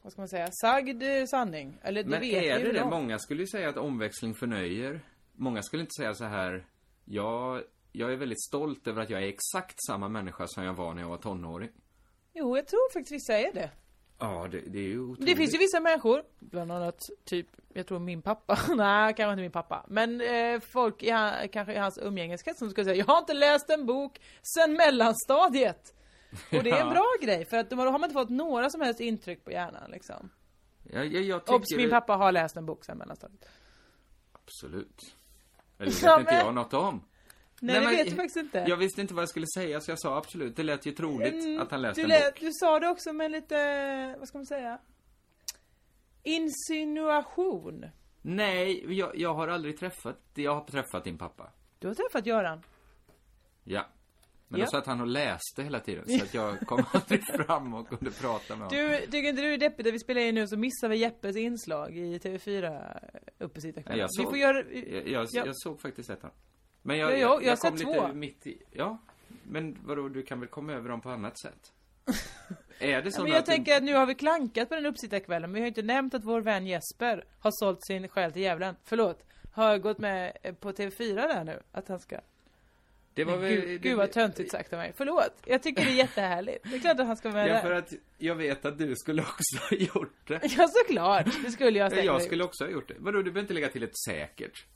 vad ska man säga, sagd eh, sanning. Eller det Men vet är det det? om. Många skulle ju säga att omväxling förnöjer. Många skulle inte säga så här, jag, jag är väldigt stolt över att jag är exakt samma människa som jag var när jag var tonåring. Jo, jag tror faktiskt vissa är det. Ja, det, det är ju otroligt. Det finns ju vissa människor, bland annat typ, jag tror min pappa, nej kanske inte min pappa, men eh, folk i kanske i hans umgängeskrets som skulle säga jag har inte läst en bok sen mellanstadiet. Och det är en Ja. bra grej för att då har man inte fått några som helst intryck på hjärnan liksom. Jag, jag, jag tycker Obs, min pappa har läst en bok sen mellanstadiet. Absolut. Eller det vet Ja, inte jag något om. Nej, det men vet du faktiskt inte. Jag visste inte vad jag skulle säga så jag sa absolut. Det lät ju troligt Mm, att han läste en lät, bok. du sa det också med lite, vad ska man säga? Insinuation. Nej, jag, jag har aldrig träffat, jag har träffat din pappa. Du har träffat Göran. Ja. Men Ja. du sa att han och läste hela tiden så att jag kom aldrig fram och kunde prata med honom. Du, tycker inte du är deppigt att vi spelar in nu så missar vi Jeppes inslag i TV4 uppe Nej, sitta jag, Vi såg, får göra... jag, jag, Ja. jag såg faktiskt detta. Men Ja, jag, jag- jag, jag har kom sett lite två. mitt i, ja. Men vadå, du kan väl komma över dem på annat sätt? Är det så Ja, men att jag du- tänker att nu har vi klankat på den uppsittarkvällen men vi har inte nämnt att vår vän Jesper har sålt sin själ till djävulen. Förlåt. Har gått med på TV4 där nu. Att han ska... Det var väl... Gud, det- gud vad töntigt sagt av mig. Förlåt. Jag tycker det är jättehärligt. Det är klart att han ska vara Ja, där. för att jag vet att du skulle också ha gjort det. Ja, såklart. Det skulle jag säkert Jag skulle också ha gjort det. Vadå, du behöver inte lägga till ett säkert.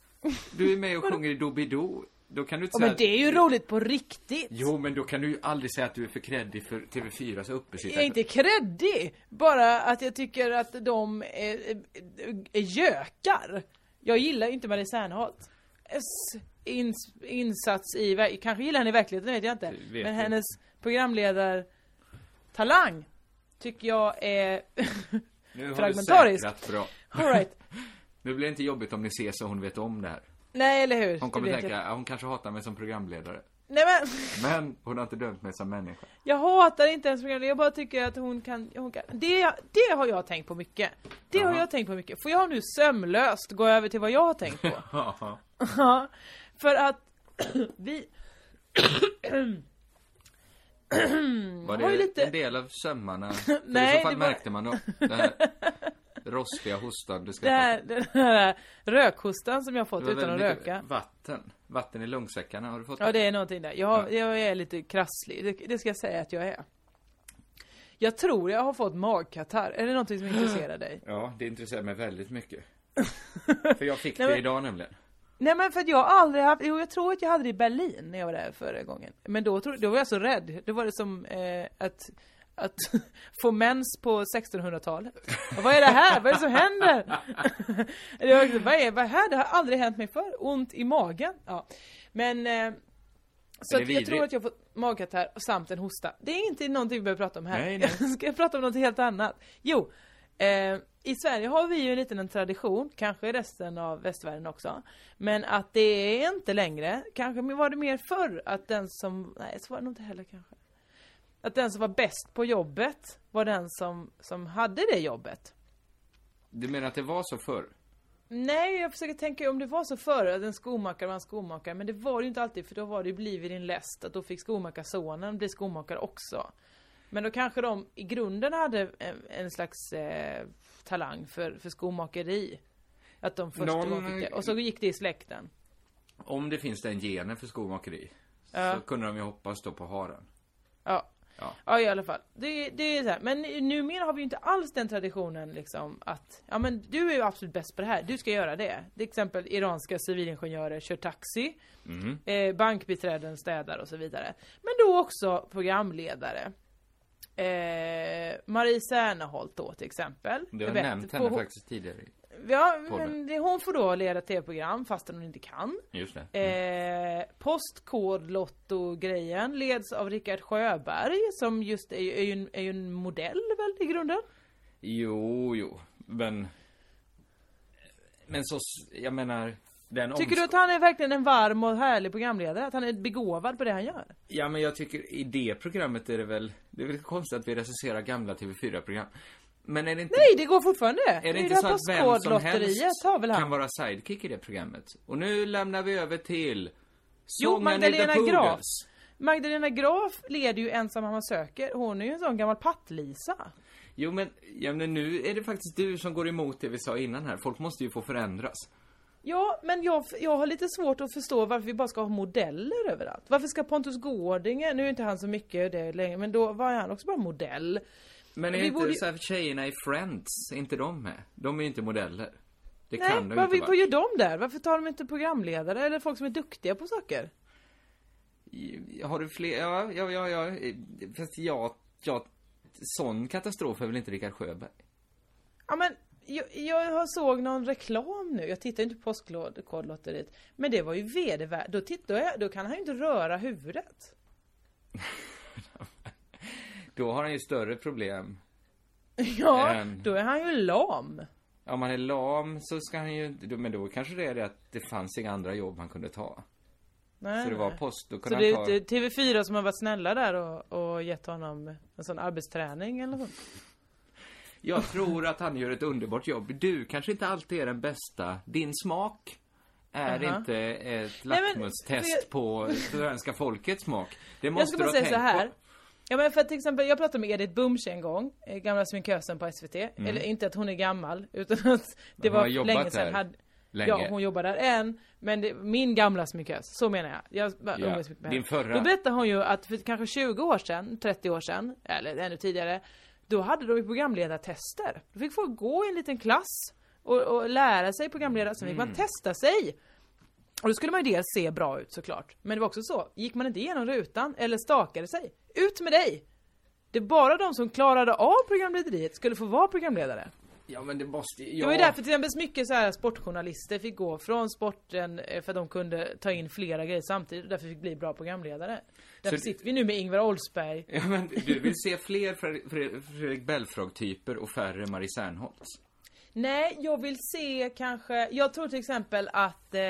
Du är med och sjunger i Doobidoo. Då kan du inte Ja, säga men det är ju roligt på riktigt. Jo, men då kan du ju aldrig säga att du är för kreddig för TV4s uppesittare. Jag är inte kreddig. Bara att jag tycker att de är, är, är gökar. Jag gillar ju inte Marie Serneholt. Ins, insats i, kanske gillar henne i verkligheten, vet jag inte. vet Men hennes programledartalang tycker jag är Nu har fragmentarisk. bra. All right. Nu blir det inte jobbigt om ni ses så hon vet om det här. Nej, eller hur? Hon kommer tänka, jag. "Ja, hon kanske hatar mig som programledare. Nej men, Men hon har inte dömt mig som människa. jag hatar inte ens programledare, jag bara tycker att hon kan, hon kan det, det har jag tänkt på mycket. Det har Jaha. jag tänkt på mycket. Får jag nu sömlöst gå över till vad jag har tänkt på? Ja. Ja, för att vi... Var det lite- en del av sömmarna? För Nej, I så fall det var- märkte man. Den här rostiga hostan du ska Det här, den här rökhostan som jag fått Det utan att röka. Vatten. Vatten i lungsäckarna, har du fått Ja, det är någonting där. Jag, jag är lite krasslig, det, det ska jag säga att jag är. Jag tror jag har fått magkatarr. Är det någonting som intresserar dig? Ja, det intresserar mig väldigt mycket. För jag fick Nej, det men- idag nämligen. Nej men för att jag aldrig haft, jo jag tror att jag hade det i Berlin när jag var där förra gången. Men då, tro- då var jag så rädd. Då var det som eh, att, att få mens på 1600-talet. Och Vad är det här? Vad är det som händer? det var, vad är det här? Det har aldrig hänt mig förr. Ont i magen. Ja. Men eh, så jag tror att jag har fått magkatarr samt en hosta. Det är inte någonting vi behöver prata om här. Nej, nej. Ska jag prata om något helt annat? Jo, eh, i Sverige har vi ju en liten en tradition, kanske i resten av västvärlden också. Men att det är inte längre, kanske var det mer förr, att den som, nej så var det nog inte heller kanske. Att den som var bäst på jobbet var den som, som hade det jobbet. Du menar att det var så förr? Nej, jag försöker tänka om det var så förr att en skomakare var en skomakare. Men det var det ju inte alltid för då var det ju bliv i din läst att då fick skomakarsonen bli skomakare också. Men då kanske de i grunden hade en, en slags eh, talang för, för skomakeri. Att de först Någon- fick. Och så gick det i släkten. Om det finns den genen för skomakeri Ja. så kunde de ju hoppas då på haren. Ja. Ja. Ja i alla fall. Det, det är så här. Men numera har vi ju inte alls den traditionen liksom att Ja men du är ju absolut bäst på det här, du ska göra det. Till exempel iranska civilingenjörer kör taxi Mhm. eh, Bankbiträden städar och så vidare. Men då också programledare. Eh, Marie Serneholt då till exempel. Du har Jag vet, nämnt henne hon- faktiskt tidigare. Ja, men det, hon får då leda tv-program fastän hon inte kan. Just det. Eh, Postkodlotto-grejen leds av Rickard Sjöberg som just är, är, ju en, är ju en modell väl i grunden? Jo, jo, men... Men så, jag menar... Tycker du att han är verkligen en varm och härlig programledare? Att han är begåvad på det han gör? Ja, men jag tycker i det programmet är det väl... Det är väl konstigt att vi recenserar gamla TV4-program. Men är det inte... Nej, det går fortfarande! Är det är inte så att vem som helst kan vara sidekick i det programmet? Och nu lämnar vi över till... Jo, Sången Magdalena. Graf. Magdalena Graf leder ju Ensam mamma söker. Hon är ju en sån gammal pattlisa. Jo, men, ja, men nu är det faktiskt du som går emot det vi sa innan här. Folk måste ju få förändras. Ja, men jag, jag har lite svårt att förstå varför vi bara ska ha modeller överallt. Varför ska Pontus Gårdinger, nu är inte han så mycket det längre, men då var han också bara modell. Men är Vi inte borde så här tjejerna i Friends, är inte de med? De är ju inte modeller. Det Nej, kan de vad, inte vad vara. gör de där? Varför tar de inte programledare eller folk som är duktiga på saker? Har du fler? Ja, ja, ja, ja. Fast jag, jag, sån katastrof är väl inte Rickard Sjöberg? Ja men, jag, jag har såg någon reklam nu, jag tittar inte på Postkodlotteriet. Men det var ju vedervärdigt, då tittar jag, då kan han ju inte röra huvudet. Då har han ju större problem. Ja, Än- då är han ju lam. Om man är lam så ska han ju inte, men då kanske det är det att det fanns inga andra jobb han kunde ta. Nej, Så det var post, då Så kunde det han ta... är inte TV4 som har varit snälla där och, och gett honom en sån arbetsträning eller något sånt? Jag tror att han gör ett underbart jobb. Du kanske inte alltid är den bästa. Din smak är Aha. inte ett lackmustest jag- på svenska folkets smak. Det Jag måste ska du bara säga så här. på. Ja men för till exempel, jag pratade med Edith Bumsch en gång, eh, gamla sminkösen på SVT. Mm. Eller inte att hon är gammal, utan att det Hon var länge sedan. där Hade, länge. Ja, hon jobbar där än. Men det, min gamla sminkös, så menar jag. Jag bara Ja, med din henne. förra. Då berättade hon ju att för kanske 20 år sedan, 30 år sedan, eller ännu tidigare. Då hade de ju programledartester. Då fick folk gå i en liten klass och, och lära sig programledare, sen fick man Mm. testa sig. Och då skulle man ju dels se bra ut såklart. Men det var också så, gick man inte igenom rutan eller stakade sig, ut med dig! Det är bara de som klarade av programlederiet skulle få vara programledare. Ja men det måste ju... Det var ju därför till exempel mycket så här sportjournalister fick gå från sporten eh, för att de kunde ta in flera grejer samtidigt och därför fick bli bra programledare. Därför Så- sitter vi nu med Ingvar Oldsberg. Ja, men du vill se fler Fre- Fre- Fredrik Belfrage-typer och färre Marie Serneholtz? Nej, jag vill se kanske, jag tror till exempel att eh,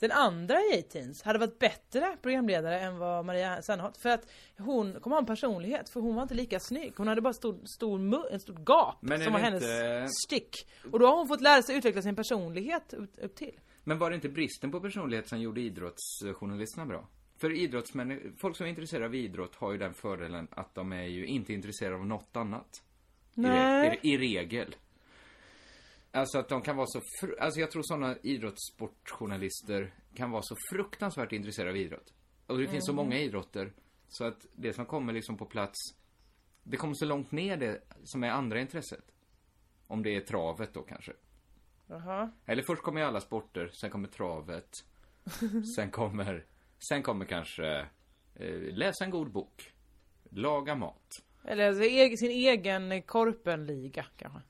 den andra i A-Teens hade varit bättre programledare än vad Maria Serneholt. För att hon kommer ha en personlighet, för hon var inte lika snygg. Hon hade bara stor, stor mu- en stor gap Men som var hennes inte- stick. Och då har hon fått lära sig utveckla sin personlighet upp, upp till. Men var det inte bristen på personlighet som gjorde idrottsjournalisterna bra? För idrottsmän, folk som är intresserade av idrott har ju den fördelen att de är ju inte intresserade av något annat. I, Nej. re, i, I regel. Alltså att de kan vara så, alltså jag tror sådana idrottssportjournalister kan vara så fruktansvärt intresserade av idrott. Och det finns så Mhm. många idrotter. Så att det som kommer liksom på plats, det kommer så långt ner det som är andra intresset. Om det är travet då kanske. Jaha. Eller först kommer ju alla sporter, sen kommer travet. sen kommer, sen kommer kanske eh, läsa en god bok. Laga mat. Eller alltså, sin egen korpenliga kanske.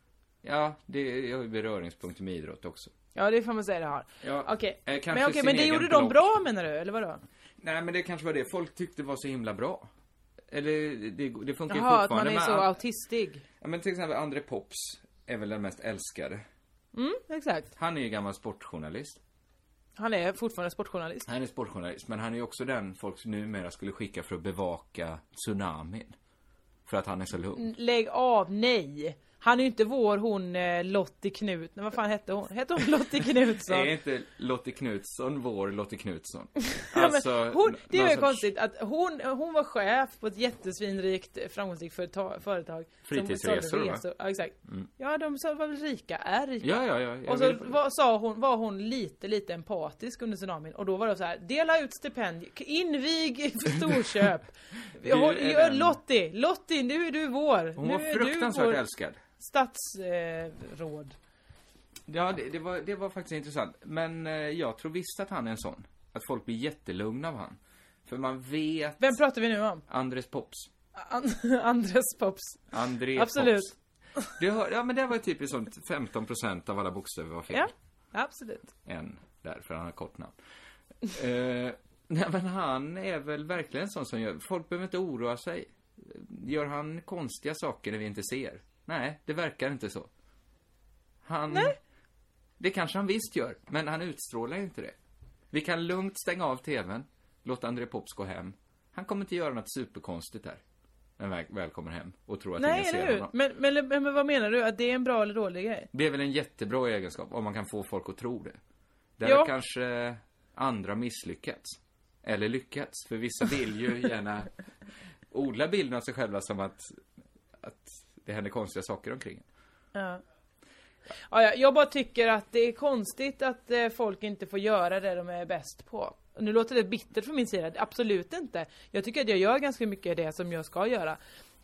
Ja, det har ju beröringspunkter med idrott också. Ja, det får man säga det har. Ja, Okej. eh, kanske Men sin men det gjorde de block. bra menar du, eller vadå? Nej, men det kanske var det folk tyckte var så himla bra. Eller det, det funkar ju Jaha, att fortfarande. man är så all- autistig. Ja, men till exempel André Pops är väl den mest älskade. Mm, exakt. Han är ju gammal sportjournalist. Han är fortfarande sportjournalist. Han är sportjournalist, men han är ju också den folk numera skulle skicka för att bevaka tsunamin. För att han är så lugn. Lägg av, nej! Han är ju inte vår hon eh, Lottie Knut, nej, vad fan hette hon? Hette hon Lottie Knutsson? Är inte Lottie Knutsson vår Lottie Knutsson? Ja, Alltså, hon, det är ju sorts konstigt att hon, hon var chef på ett jättesvinrikt framgångsrikt företa- företag. som Fritidsresor, sålde va? resor. Ja exakt. Mm. Ja de sa var väl rika, är rika. Ja, ja, ja. Och så var, sa hon, var hon lite, lite empatisk under tsunamin och då var det så här, dela ut stipendier, invig för storköp. Lottie, Lottie nu är du vår. Hon nu var är fruktansvärt du vår älskad. Statsråd. Ja, det, det, var, det var faktiskt intressant. Men eh, jag tror visst att han är en sån. Att folk blir jättelugna av han. För man vet... Vem pratar vi nu om? Andres Pops. An Andres Pops. André Absolut. Pops. Du hör, ja men det var ju typiskt sånt 15% av alla bokstäver var fel. Ja, absolut. En där, för han har kort namn. eh, nej men han är väl verkligen en sån som gör, folk behöver inte oroa sig. Gör han konstiga saker när vi inte ser? Nej, det verkar inte så. Han... Nej. Det kanske han visst gör, men han utstrålar inte det. Vi kan lugnt stänga av tvn, låta André Pops gå hem. Han kommer inte göra något superkonstigt. När han väl, väl kommer hem och tror att Nej, ingen ser honom. Men, men, men, men vad menar du? Att det är en bra eller dålig grej? Det är väl en jättebra egenskap om man kan få folk att tro det. Där Ja. kanske andra misslyckats. Eller lyckats. För vissa vill ju gärna odla bilden av sig själva som att, att det händer konstiga saker omkring. Ja. Ja, ja, jag bara tycker att det är konstigt att eh, folk inte får göra det de är bäst på. Nu låter det bittert från min sida, absolut inte. Jag tycker att jag gör ganska mycket det som jag ska göra.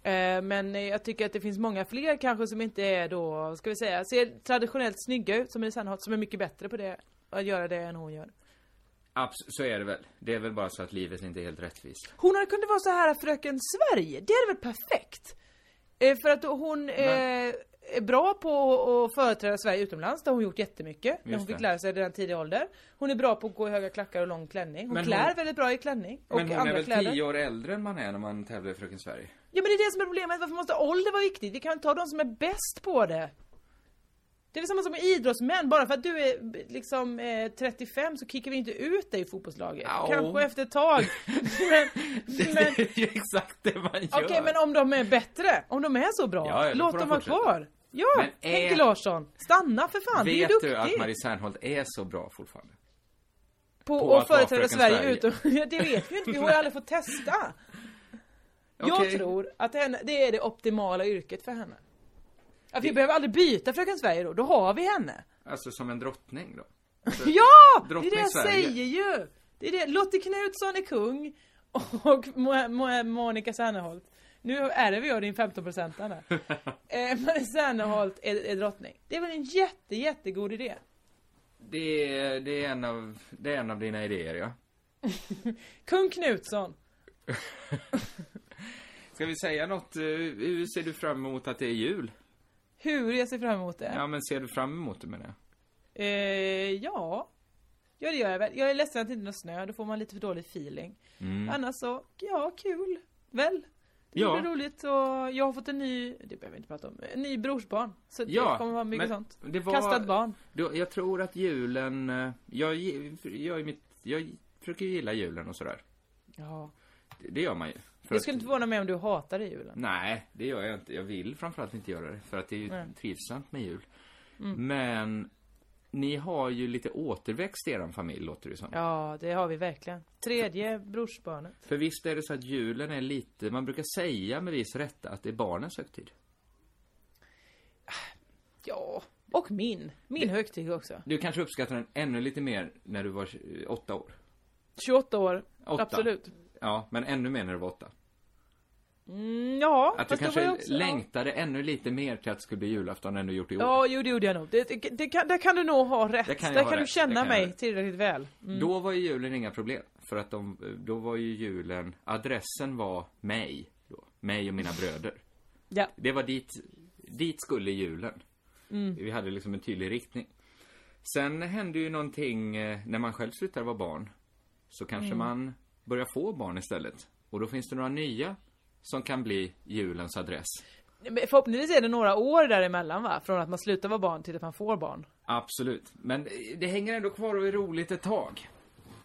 Eh, men jag tycker att det finns många fler kanske som inte är då, ska vi säga, ser traditionellt snygga ut som är Sandholt, som är mycket bättre på det, att göra det än hon gör. Abs- så är det väl. Det är väl bara så att livet inte är helt rättvist. Hon hade kunnat vara så här fröken Sverige, det är väl perfekt? Eh, för att hon eh, är bra på att företräda Sverige utomlands, det har hon gjort jättemycket. Just hon fick lära sig redan tidig ålder. Hon är bra på att gå i höga klackar och lång klänning. Hon Men klär hon- väldigt bra i klänning. Och Men hon är väl kläder. tio år äldre än man är när man tävlar i Fröken Sverige? Ja men det är det som är problemet, varför måste ålder vara viktigt? Vi kan ta de som är bäst på det. Det är samma som med idrottsmän, bara för att du är liksom eh, 35 så kickar vi inte ut dig i fotbollslaget. Au. Kanske efter ett tag. men, men, Det är ju exakt det man gör. Okej men om de är bättre, om de är så bra, Ja, låt dem de vara kvar. Ja, Men är- Henke Larsson, stanna för fan, du är ju Vet duktig. du att Marie Serneholt är så bra fortfarande? på, på att företräda Sverige, Sverige? utom, det vet vi inte, vi har ju aldrig fått testa. Jag Okej. tror att det är det optimala yrket för henne. Att vi behöver aldrig byta Fröken Sverige då, då har vi henne. Alltså som en drottning då? Ja! Det är Drottning det jag Sverige. säger ju! Det är det, Lottie Knutsson är kung och Mo- Mo- Monica Serneholt. Nu ärver jag din 15-procentare. eh, Marie Serneholt är, är drottning. Det är väl en jätte, jättegod idé? Det är, det är en av, det är en av dina idéer ja. Kung Knutsson. Ska vi säga något, eh, hur ser du fram emot att det är jul? Hur jag ser fram emot det? Ja men ser du fram emot det menar jag? Eh, ja. Ja det gör jag väl. Jag är ledsen att det inte är snö, då får man lite för dålig feeling. Mm. Annars så, ja kul. Väl? Det Ja. blir roligt och jag har fått en ny, det behöver vi inte prata om, en ny brorsbarn. Så det Ja, kommer vara mycket sånt. det var- Kastat barn. Då, jag tror att julen, eh, jag, jag, är mitt, jag försöker ju gilla julen och sådär. Ja. Det, det gör man ju. För Jag att- skulle inte förvåna mig om du hatade julen. Nej, det gör jag inte. Jag vill framförallt inte göra det. För att det är ju Nej. trivsamt med jul. Mm. Men ni har ju lite återväxt i er familj, låter det som. Ja, det har vi verkligen. Tredje brorsbarnet. För visst är det så att julen är lite, man brukar säga med viss rätta att det är barnens högtid. Ja, och min. Min högtid också. Du kanske uppskattar den ännu lite mer när du var eh, åtta år? 28 år. Åtta. Absolut. Ja, men ännu mer när du var åtta. Mm, ja, Att du kanske också, ja. längtade ännu lite mer till att det skulle bli julafton än du gjort i år. Ja, jo det gjorde jag nog. Det, det, det kan, där kan du nog ha rätt. Där kan jag där kan du rätt. känna Där kan mig tillräckligt väl. Mm. Då var ju julen inga problem. För att de, då var ju julen, adressen var mig. Då. Mig och mina bröder. Ja. Det var dit, dit skulle julen. Mm. Vi hade liksom en tydlig riktning. Sen hände ju någonting eh, när man själv slutade vara barn. Så kanske Mm. man börjar få barn istället. Och då finns det några nya som kan bli julens adress. Men Förhoppningsvis är det några år däremellan va? Från att man slutar vara barn till att man får barn. Absolut. Men det hänger ändå kvar och är roligt ett tag.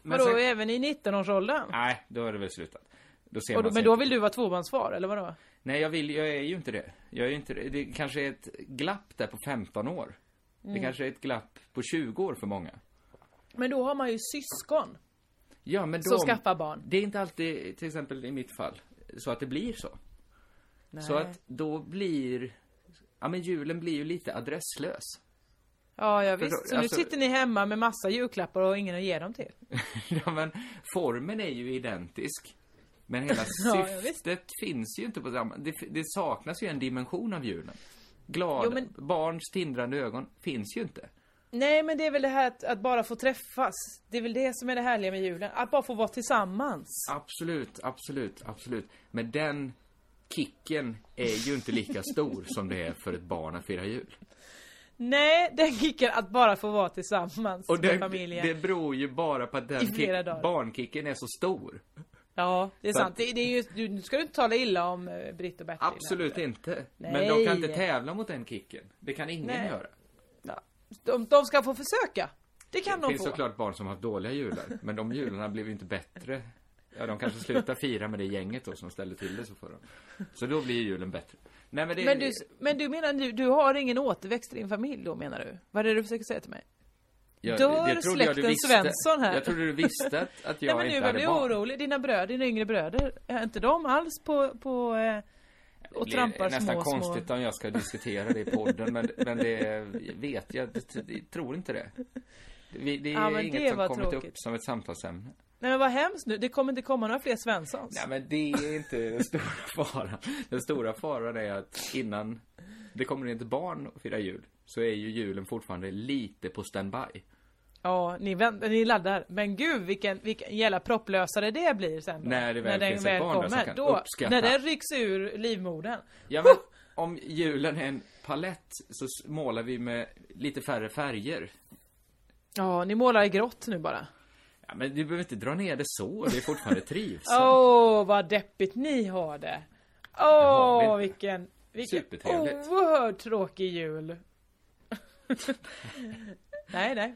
Men Vadå, sen- även i 19-årsåldern? Nej, då är det väl slutat. Då ser Och man men då vill du vara tvåbarnsfar, eller vadå? Nej, jag vill, jag är ju inte det. Jag är inte det. Det kanske är ett glapp där på 15 år. Det Mm. kanske är ett glapp på 20 år för många. Men då har man ju syskon. Ja, men de, skaffar barn. Det är inte alltid, till exempel i mitt fall, så att det blir så. Nej. Så att då blir, ja men julen blir ju lite adresslös. Ja, ja visst. Så alltså- nu sitter ni hemma med massa julklappar och ingen att ge dem till. ja men formen är ju identisk. Men hela Ja, ja, syftet finns ju inte på samma, det, det saknas ju en dimension av julen. Glada, Jo, men- barns tindrande ögon finns ju inte. Nej, men det är väl det här att, att bara få träffas. Det är väl det som är det härliga med julen. Att bara få vara tillsammans. Absolut, absolut, absolut. Men den kicken är ju inte lika stor som det är för ett barn att fira jul. Nej, den kicken att bara få vara tillsammans Och med det, familjen. det beror ju bara på att den kick, barnkicken är så stor. Ja, det är Så sant. att- Det, det är ju, du, nu ska du inte tala illa om eh, Britt och Bertil. Absolut inte. Men Nej. de kan inte tävla mot den kicken. Det kan ingen Nej. göra. De, de ska få försöka. Det kan Det de finns få. såklart barn som har haft dåliga jular. Men de jularna blev ju inte bättre. Ja, de kanske slutar fira med det gänget då som ställde till det så för dem. Så då blir ju julen bättre. Nej men det Men du, men du menar nu, du har ingen återväxt i din familj då menar du? Vad är det du försöker säga till mig? jag, Dör det jag du släkten visste. Svensson här? Jag trodde du visste att, att jag Nej men nu inte hade jag barn. bli orolig. Dina bröder, dina yngre bröder, är inte de alls på, på eh, Det och blir trampar nästan små, konstigt små... om jag ska diskutera det i podden, men, men det vet jag, det, tror inte det. Det, det är Ja, inget det som kommit upp tråkigt. som ett samtalsämne. Nej men vad hemskt nu, det kommer inte komma några fler Svenssons. Nej men det är inte den stora faran. Den stora faran är att innan det kommer in ett barn och firar jul, så är ju julen fortfarande lite på standby. Ja, ni, vänt, ni laddar. Men gud vilken, vilken jävla propplösare det blir sen då. När det väl den barn där som kan då, uppskatta. När den rycks ur livmodern. Ja men, om julen är en palett så målar vi med lite färre färger. Ja, ni målar i grått nu bara. Ja, men du behöver inte dra ner det så, det är fortfarande Åh, trivsamt. vad deppigt ni har det. Åh, vi. vilken, vilken oerhört tråkig jul. nej, nej.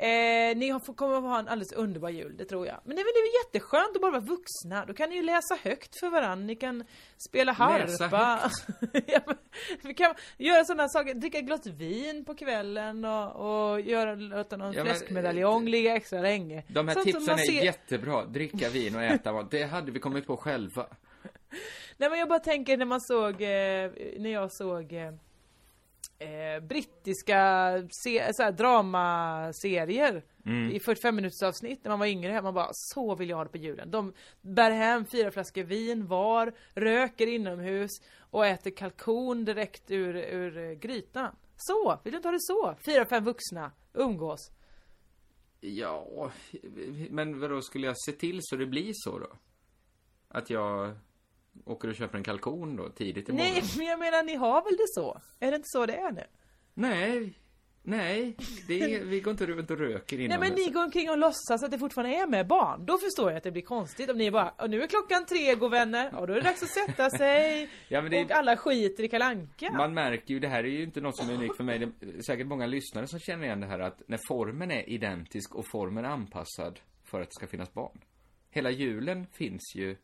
Eh, ni har, kommer att ha en alldeles underbar jul, det tror jag. Men det är väl jätteskönt att bara vara vuxna. Då kan ni ju läsa högt för varandra, ni kan spela harpa. ja, men, vi kan göra sådana saker, dricka ett glas vin på kvällen och, och göra, låta någon Ja, fläskmedaljong ligga extra länge. De här Sånt tipsen är ser- jättebra. Dricka vin och äta mat. Det hade vi kommit på själva. Nej men jag bara tänker när man såg, eh, när jag såg eh, eh, brittiska se, så här, dramaserier Mm. i 45 minuters avsnitt när man var yngre. Man bara, så vill jag ha det på julen. De bär hem fyra flaskor vin var, röker inomhus och äter kalkon direkt ur, ur grytan. Så, vill du inte ha det så? Fyra, fem vuxna, umgås. Ja, men vadå, skulle jag se till så det blir så då? Att jag åker och köper en kalkon då, tidigt i morgon? Nej, men jag menar ni har väl det så? Är det inte så det är nu? Nej, nej, det är, vi går inte runt och röker Nej inomhus. men ni går omkring och låtsas att det fortfarande är med barn. Då förstår jag att det blir konstigt om ni bara "Och nu är klockan tre vänner och då är det dags att sätta sig Ja, men det- och alla skiter i kalanka. Man märker ju, det här är ju inte något som är unikt för mig. Det är säkert många lyssnare som känner igen det här att när formen är identisk och formen är anpassad för att det ska finnas barn. Hela julen finns ju...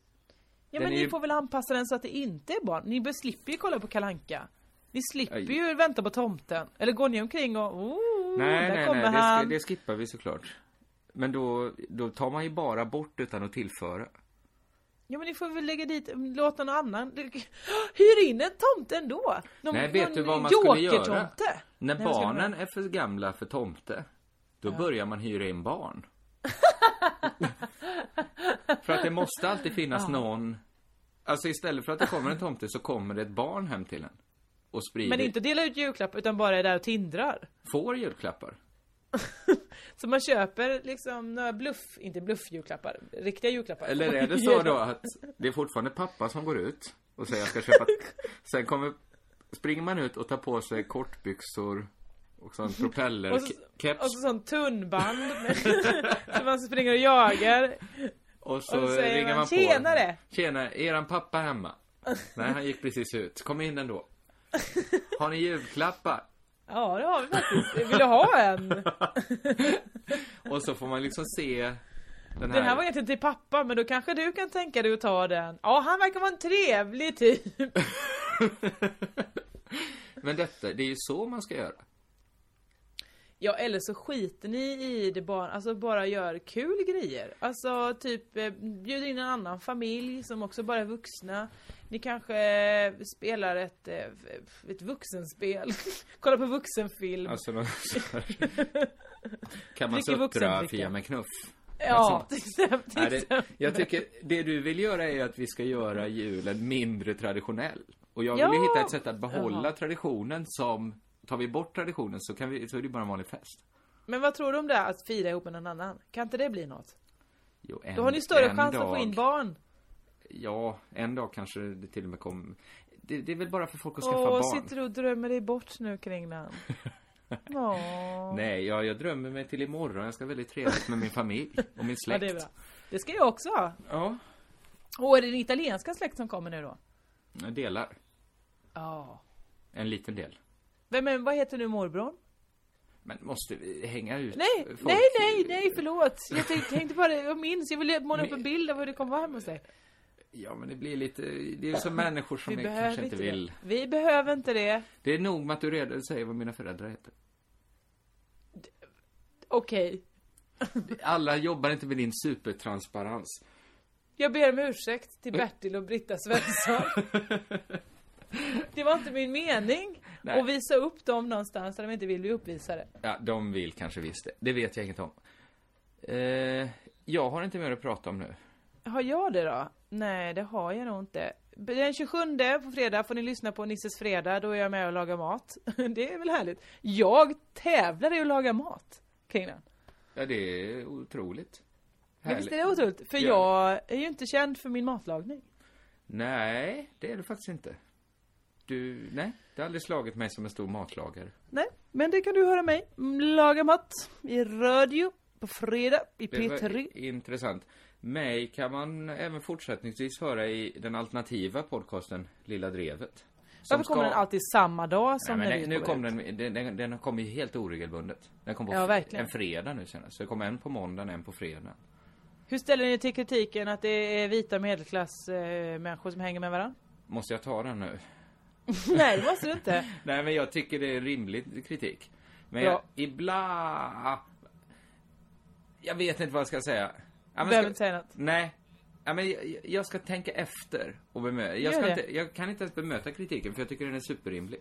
ja den men ni ju- får väl anpassa den så att det inte är barn. Ni slipper ju kolla på kalanka. Ni slipper Aj. ju vänta på tomten. Eller går ni omkring och oh, Nej, där nej, kommer nej, det, han. sk- det skippar vi såklart. Men då, då tar man ju bara bort utan att tillföra. Ja men ni får väl lägga dit, låta någon annan Hyr in en tomte ändå! Någon, Nej, vet du vad man skulle göra? När Nej, barnen är för gamla för tomte, då börjar man hyra in barn. för att det måste alltid finnas Ja. någon... Alltså istället för att det kommer en tomte så kommer det ett barn hem till en. Och sprider... Men inte dela ut julklapp utan bara är där och tindrar. Får julklappar. Så man köper liksom några bluff, inte bluffjulklappar, riktiga julklappar. Eller är det så då att det är fortfarande pappa som går ut och säger jag ska köpa... Sen kommer... Springer man ut och tar på sig kortbyxor och sån Och så, propellerkeps. och så sån tunnband så man springer och jagar. Och så, Och så ringer man, man på. "Tjenare!" Tjena, är eran pappa hemma? Nej, han gick precis ut. Kom in ändå. Har ni julklappar? Ja det har vi faktiskt. Vill du ha en? Och så får man liksom se Den Den här var egentligen till pappa, men då kanske du kan tänka dig att ta den. Ja, han verkar vara en trevlig typ. Men detta, det är ju så man ska göra. Ja, eller så skiter ni i det bara, alltså bara gör kul grejer. Alltså typ eh, bjuder in en annan familj som också bara är vuxna. Ni kanske eh, spelar ett, eh, ett vuxenspel. Kollar på vuxenfilm. Alltså, någon kan man suttra. Fia med knuff? Ja, till exempel. Nej, det, jag tycker, det du vill göra är att vi ska göra julen mindre traditionell. Och jag vill ju Ja. hitta ett sätt att behålla Jaha. traditionen som, tar vi bort traditionen så kan vi, så är det bara en vanlig fest. Men vad tror du om det, här, att fira ihop med någon annan? Kan inte det bli något? Jo, en, Då har ni större chans dag, att få in barn. Ja, en dag kanske det till och med kommer. Det, det är väl bara för folk att skaffa Åh, barn. sitter du och drömmer dig bort nu kring den? Åh. Nej, ja, jag drömmer mig till imorgon. Jag ska ha väldigt trevligt med min familj och min Ja, släkt. det är bra. Det ska jag också ha. Ja, Och är det din italienska släkt som kommer nu då? jag delar. Ja. En liten del. Vem är, vad heter nu morbrorn? Men måste vi hänga ut Nej, folk? nej, nej, nej, förlåt. Jag tänkte, tänkte bara, jag minns, jag ville måla upp en bild av hur det kommer vara hemma hos dig. Ja, men det blir lite... Det är som människor som Vi kanske inte vill... det. Vi behöver inte det. Det är nog med att du redan säger vad mina föräldrar heter. Okej. Alla jobbar inte med din supertransparens. Jag ber om ursäkt till Bertil och Britta Svensson. Det var inte min mening Nej. att visa upp dem någonstans där de inte vill bli uppvisade. Ja, de vill kanske visst det. Det vet jag inget om. Eh, jag har inte mer att prata om nu. Har jag det då? Nej, det har jag nog inte. Den 27 på fredag får ni lyssna på Nisses fredag, då är jag med och lagar mat. Det är väl härligt. Jag tävlar i att laga mat kring den. Ja, det är otroligt. Men visst är det Härligt. otroligt? För Ja. jag är ju inte känd för min matlagning. Nej, det är du faktiskt inte. Du, nej, det har aldrig slagit mig som en stor matlagare. Nej, men det kan du höra mig laga mat i radio på fredag i Det var P3. intressant. Mig kan man även fortsättningsvis höra i den alternativa podcasten Lilla Drevet. Varför kommer den alltid samma dag som Nej, vi nu kom ut? den, den, den, den kommer ju helt oregelbundet. Den kom på Ja, verkligen. en fredag nu senast. Så det kom en på måndagen, en på fredag. Hur ställer ni till kritiken att det är vita medelklass eh, som hänger med varandra? Måste jag ta den nu? Nej, det måste du inte. Nej, men jag tycker det är rimlig kritik. Men Ja. jag, ibland... Jag vet inte vad jag ska säga. Men Behöver ska- inte säga något. Nej. Ja, men jag, jag ska tänka efter och bemöta. Jag, inte, jag kan inte ens bemöta kritiken för jag tycker den är superrimlig.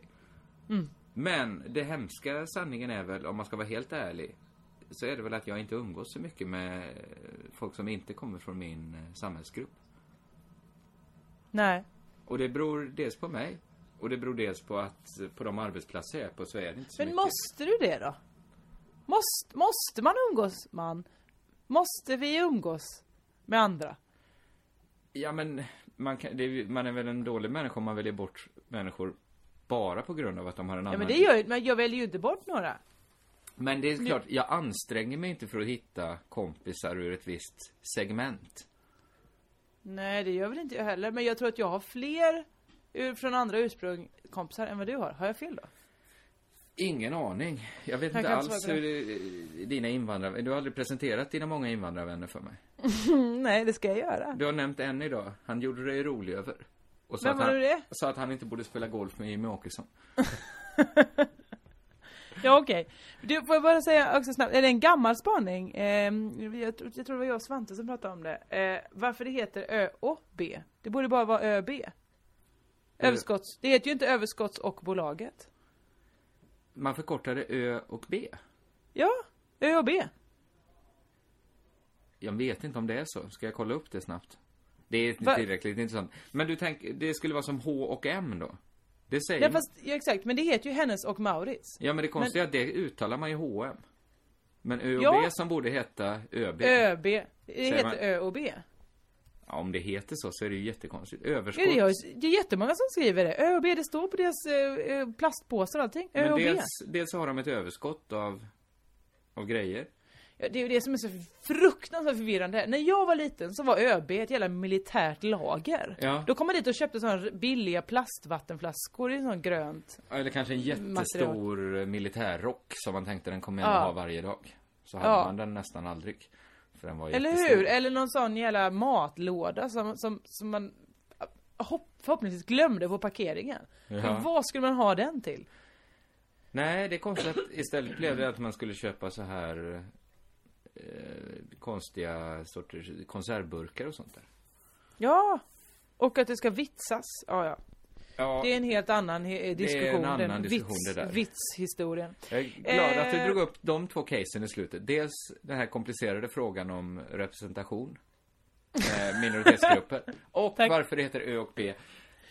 Mm. Men det hemska sanningen är väl, om man ska vara helt ärlig, så är det väl att jag inte umgås så mycket med folk som inte kommer från min eh, samhällsgrupp. Nej. Och det beror dels på mig, och det beror dels på att på de arbetsplatser jag är på så är det inte så Men mycket. måste du det då? Måste, måste man umgås, man? Måste vi umgås med andra? Ja, men man, kan, det man är väl en dålig människa om man väljer bort människor bara på grund av att de har en Ja annan... men det gör ju- men jag väljer ju inte bort några. Men det är klart, jag anstränger mig inte för att hitta kompisar ur ett visst segment. Nej det gör väl inte jag heller, men jag tror att jag har fler från andra ursprung kompisar än vad du har. Har jag fel då? Ingen aning. Jag vet Jag inte alls hur eh, dina invandrare... Du har aldrig presenterat dina många invandrarvänner för mig. Nej det ska jag göra. Du har nämnt en idag. Han gjorde dig rolig över. Och sa Vem var han, det? sa att han inte borde spela golf med Jimmy Åkesson. Ja okej. Du får jag bara säga också snabbt, är det en gammal spaning? Eh, jag, tror- jag tror det var jag och Svante som pratade om det. Eh, varför det heter Ö och B? Det borde bara vara ÖB. Överskotts, det heter ju inte överskotts och bolaget. Man förkortade Ö och B. Ja, Ö och B. Jag vet inte om det är så. Ska jag kolla upp det snabbt? Det är inte Va- tillräckligt intressant. Men du tänker, det skulle vara som H och M då? Det säger Ja fast, ja, exakt, men det heter ju Hennes och Maurits. Ja men det konstiga är att det uttalar man ju H&M. Men Ö och Ja. B som borde heta ÖB. ÖB. Det Säger heter man- Ö och B. Ja, om det heter så så är det ju jättekonstigt. Ja, Överskott. det, är, det är jättemånga som skriver det. Ö och B, det står på deras eh, plastpåsar och allting. Ö Men och B. dels, dels har de ett överskott av, av grejer. Ja, det är ju det som är så fruktansvärt förvirrande. När jag var liten så var ÖB ett jävla militärt lager. Ja. Då kom man dit och köpte sådana billiga plastvattenflaskor i sånt grönt. Eller kanske en jättestor eh, militärrock som man tänkte den kommer jag Ja. ha varje dag. Så hade Ja. man den nästan aldrig. För den var Eller hur? Eller någon sån jävla matlåda som, som, som man hopp, förhoppningsvis glömde på parkeringen. Ja. För vad skulle man ha den till? Nej, det är konstigt att istället blev det att man skulle köpa så här eh, konstiga sorters konservburkar och sånt där. Ja! Och att det ska vitsas. Ja, ja. Ja, Det är en helt annan he- är en diskussion. annan den diskussion vits, det där. Vitshistorien. jag är glad att du Eh. drog upp de två casen i slutet. Dels den här komplicerade frågan om representation. Eh, minoritetsgrupper. Och Tack. varför det heter Ö och P.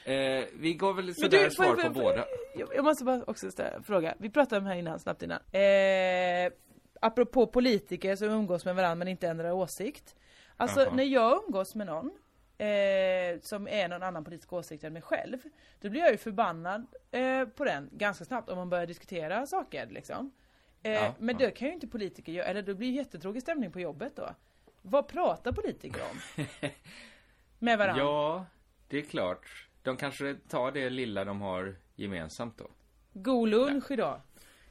Eh, vi gav väl sådär du, svar på båda. Jag måste bara också ställa fråga. Vi pratade om här innan, snabbt innan. Eh, apropå politiker som umgås med varandra men inte ändrar åsikt. Alltså Jaha. när jag umgås med någon eh, som är någon annan politisk åsikt än mig själv. Då blir jag ju förbannad eh, på den ganska snabbt om man börjar diskutera saker liksom. Eh, Ja, men ja. det kan ju inte politiker göra, eller det blir ju jättetråkig stämning på jobbet då. Vad pratar politiker om? med varandra? Ja, det är klart. De kanske tar det lilla de har gemensamt då. God lunch idag.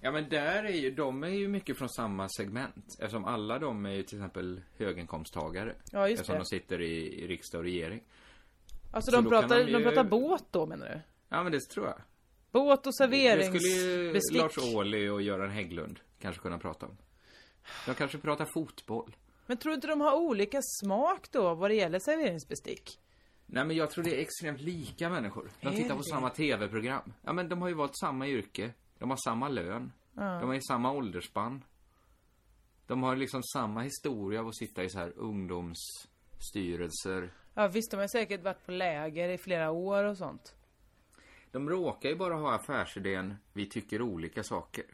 Ja men där är ju, de är ju mycket från samma segment. Eftersom alla de är ju till exempel höginkomsttagare. Ja, just eftersom det. de sitter i, i riksdag och regering. Alltså Så de då kan pratar, de de ju- pratar båt då menar du? Ja men det tror jag. Båt och Det skulle ju serveringsbestick. Lars Ohly och Göran Hägglund kanske kunna prata om. De kanske pratar fotboll. Men tror inte de har olika smak då vad det gäller serveringsbestick? Nej men jag tror det är extremt lika människor. De Är tittar på det? samma tv-program. Ja men de har ju valt samma yrke. De har samma lön. Ja. De är i samma åldersspann. De har liksom samma historia av att sitta i så här ungdomsstyrelser. Ja visst, de har säkert varit på läger i flera år och sånt. De råkar ju bara ha affärsidén, vi tycker olika saker.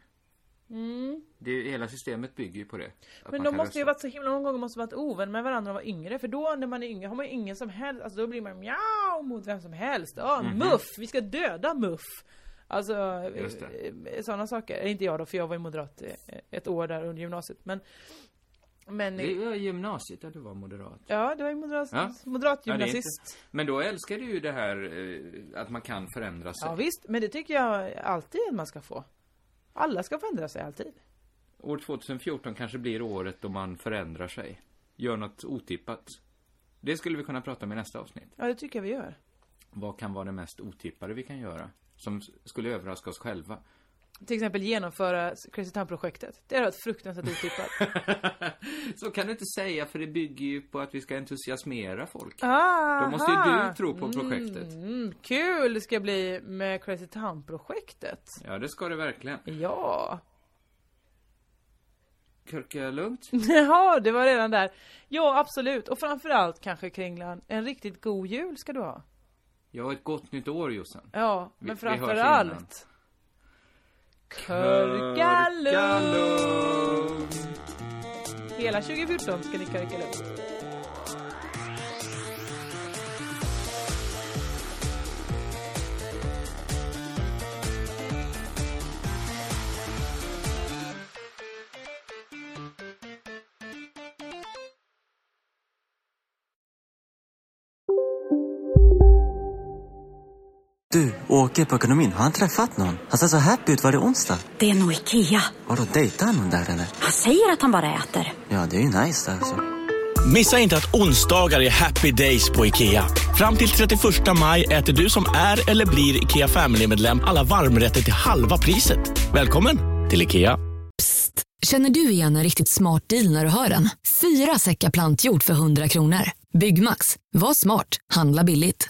Mm. Det, hela systemet bygger ju på det. Men de måste ju rösta. varit så himla många gånger måste varit ovän med varandra de var yngre. För då när man är yngre har man ju ingen som helst, alltså då blir man mjau mot vem som helst. Ja, Mhm. muff! Vi ska döda muff! Alltså, Just sådana saker. Eller inte jag då, för jag var ju moderat eh, ett år där under gymnasiet. Men, men Det var gymnasiet där du var moderat. Ja, det var moderat, Ja. moderat Ja, gymnasist. inte- Men då älskar du ju det här eh, att man kan förändra sig. Ja, visst, men det tycker jag alltid att man ska få. Alla ska förändra sig alltid. År 2014 kanske blir året då man förändrar sig. Gör något otippat. Det skulle vi kunna prata om i nästa avsnitt. Ja, det tycker jag vi gör. Vad kan vara det mest otippade vi kan göra? Som skulle överraska oss själva. Till exempel genomföra Crazy Town-projektet. Det har varit fruktansvärt otippat. Så kan du inte säga för det bygger ju på att vi ska entusiasmera folk. Ah, Då måste ju du tro på projektet. Mm, kul det ska bli med Crazy Town-projektet. Ja, det ska det verkligen. Ja. Körka lugnt. Jaha, det var redan där. Ja, absolut. Och framförallt kanske Kringlan, en riktigt god jul ska du ha. Ja, ett gott nytt år Jossan. Ja, men innan. framförallt. Körka lugnt! Hela 2014 ska ni körka lugnt. Du, åker på ekonomin. Har han träffat någon? Han ser så happy ut. Var det onsdag? Det är nog Ikea. Har du dejtar han någon där eller? Han säger att han bara äter. Ja, det är ju nice alltså. Missa inte att onsdagar är happy days på IKEA. Fram till 31 maj äter du som är eller blir IKEA Family-medlem alla varmrätter till halva priset. Välkommen till IKEA. Känner du igen en riktigt smart deal när du hör den? Fyra säckar plantjord för 100 kronor. Byggmax. Var smart. Handla billigt.